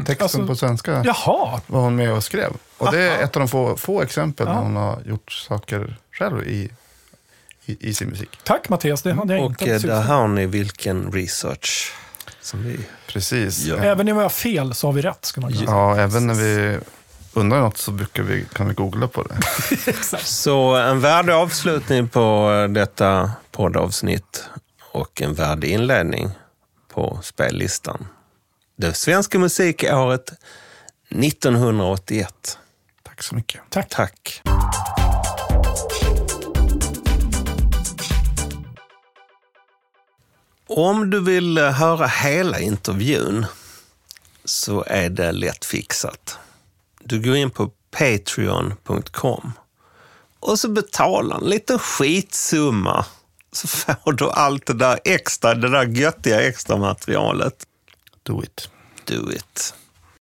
texten Alltså- på svenska Jaha, var hon med och skrev. Och det är Aha. ett av de få, få exempel Ja. när hon har gjort saker själv i, i, i sin musik. Tack Mattias, det hade jag Och inte eh, haft där har ni vilken research som vi... Precis. Ja. Även om vi har fel så har vi rätt, ska man kunna säga. Ja, även när vi undrar något så brukar vi, kan vi googla på det. Exakt. Så en värdig avslutning på eh, detta poddavsnitt och en värdig inledning på spellistan. Det svenska musikåret 1981. Tack så mycket. Tack. Tack. Om du vill eh, höra hela intervjun så är det lätt fixat. Du går in på patreon.com och så betalar en liten skitsumma så får du allt det där extra, det där göttiga extra materialet. Do it. Do it.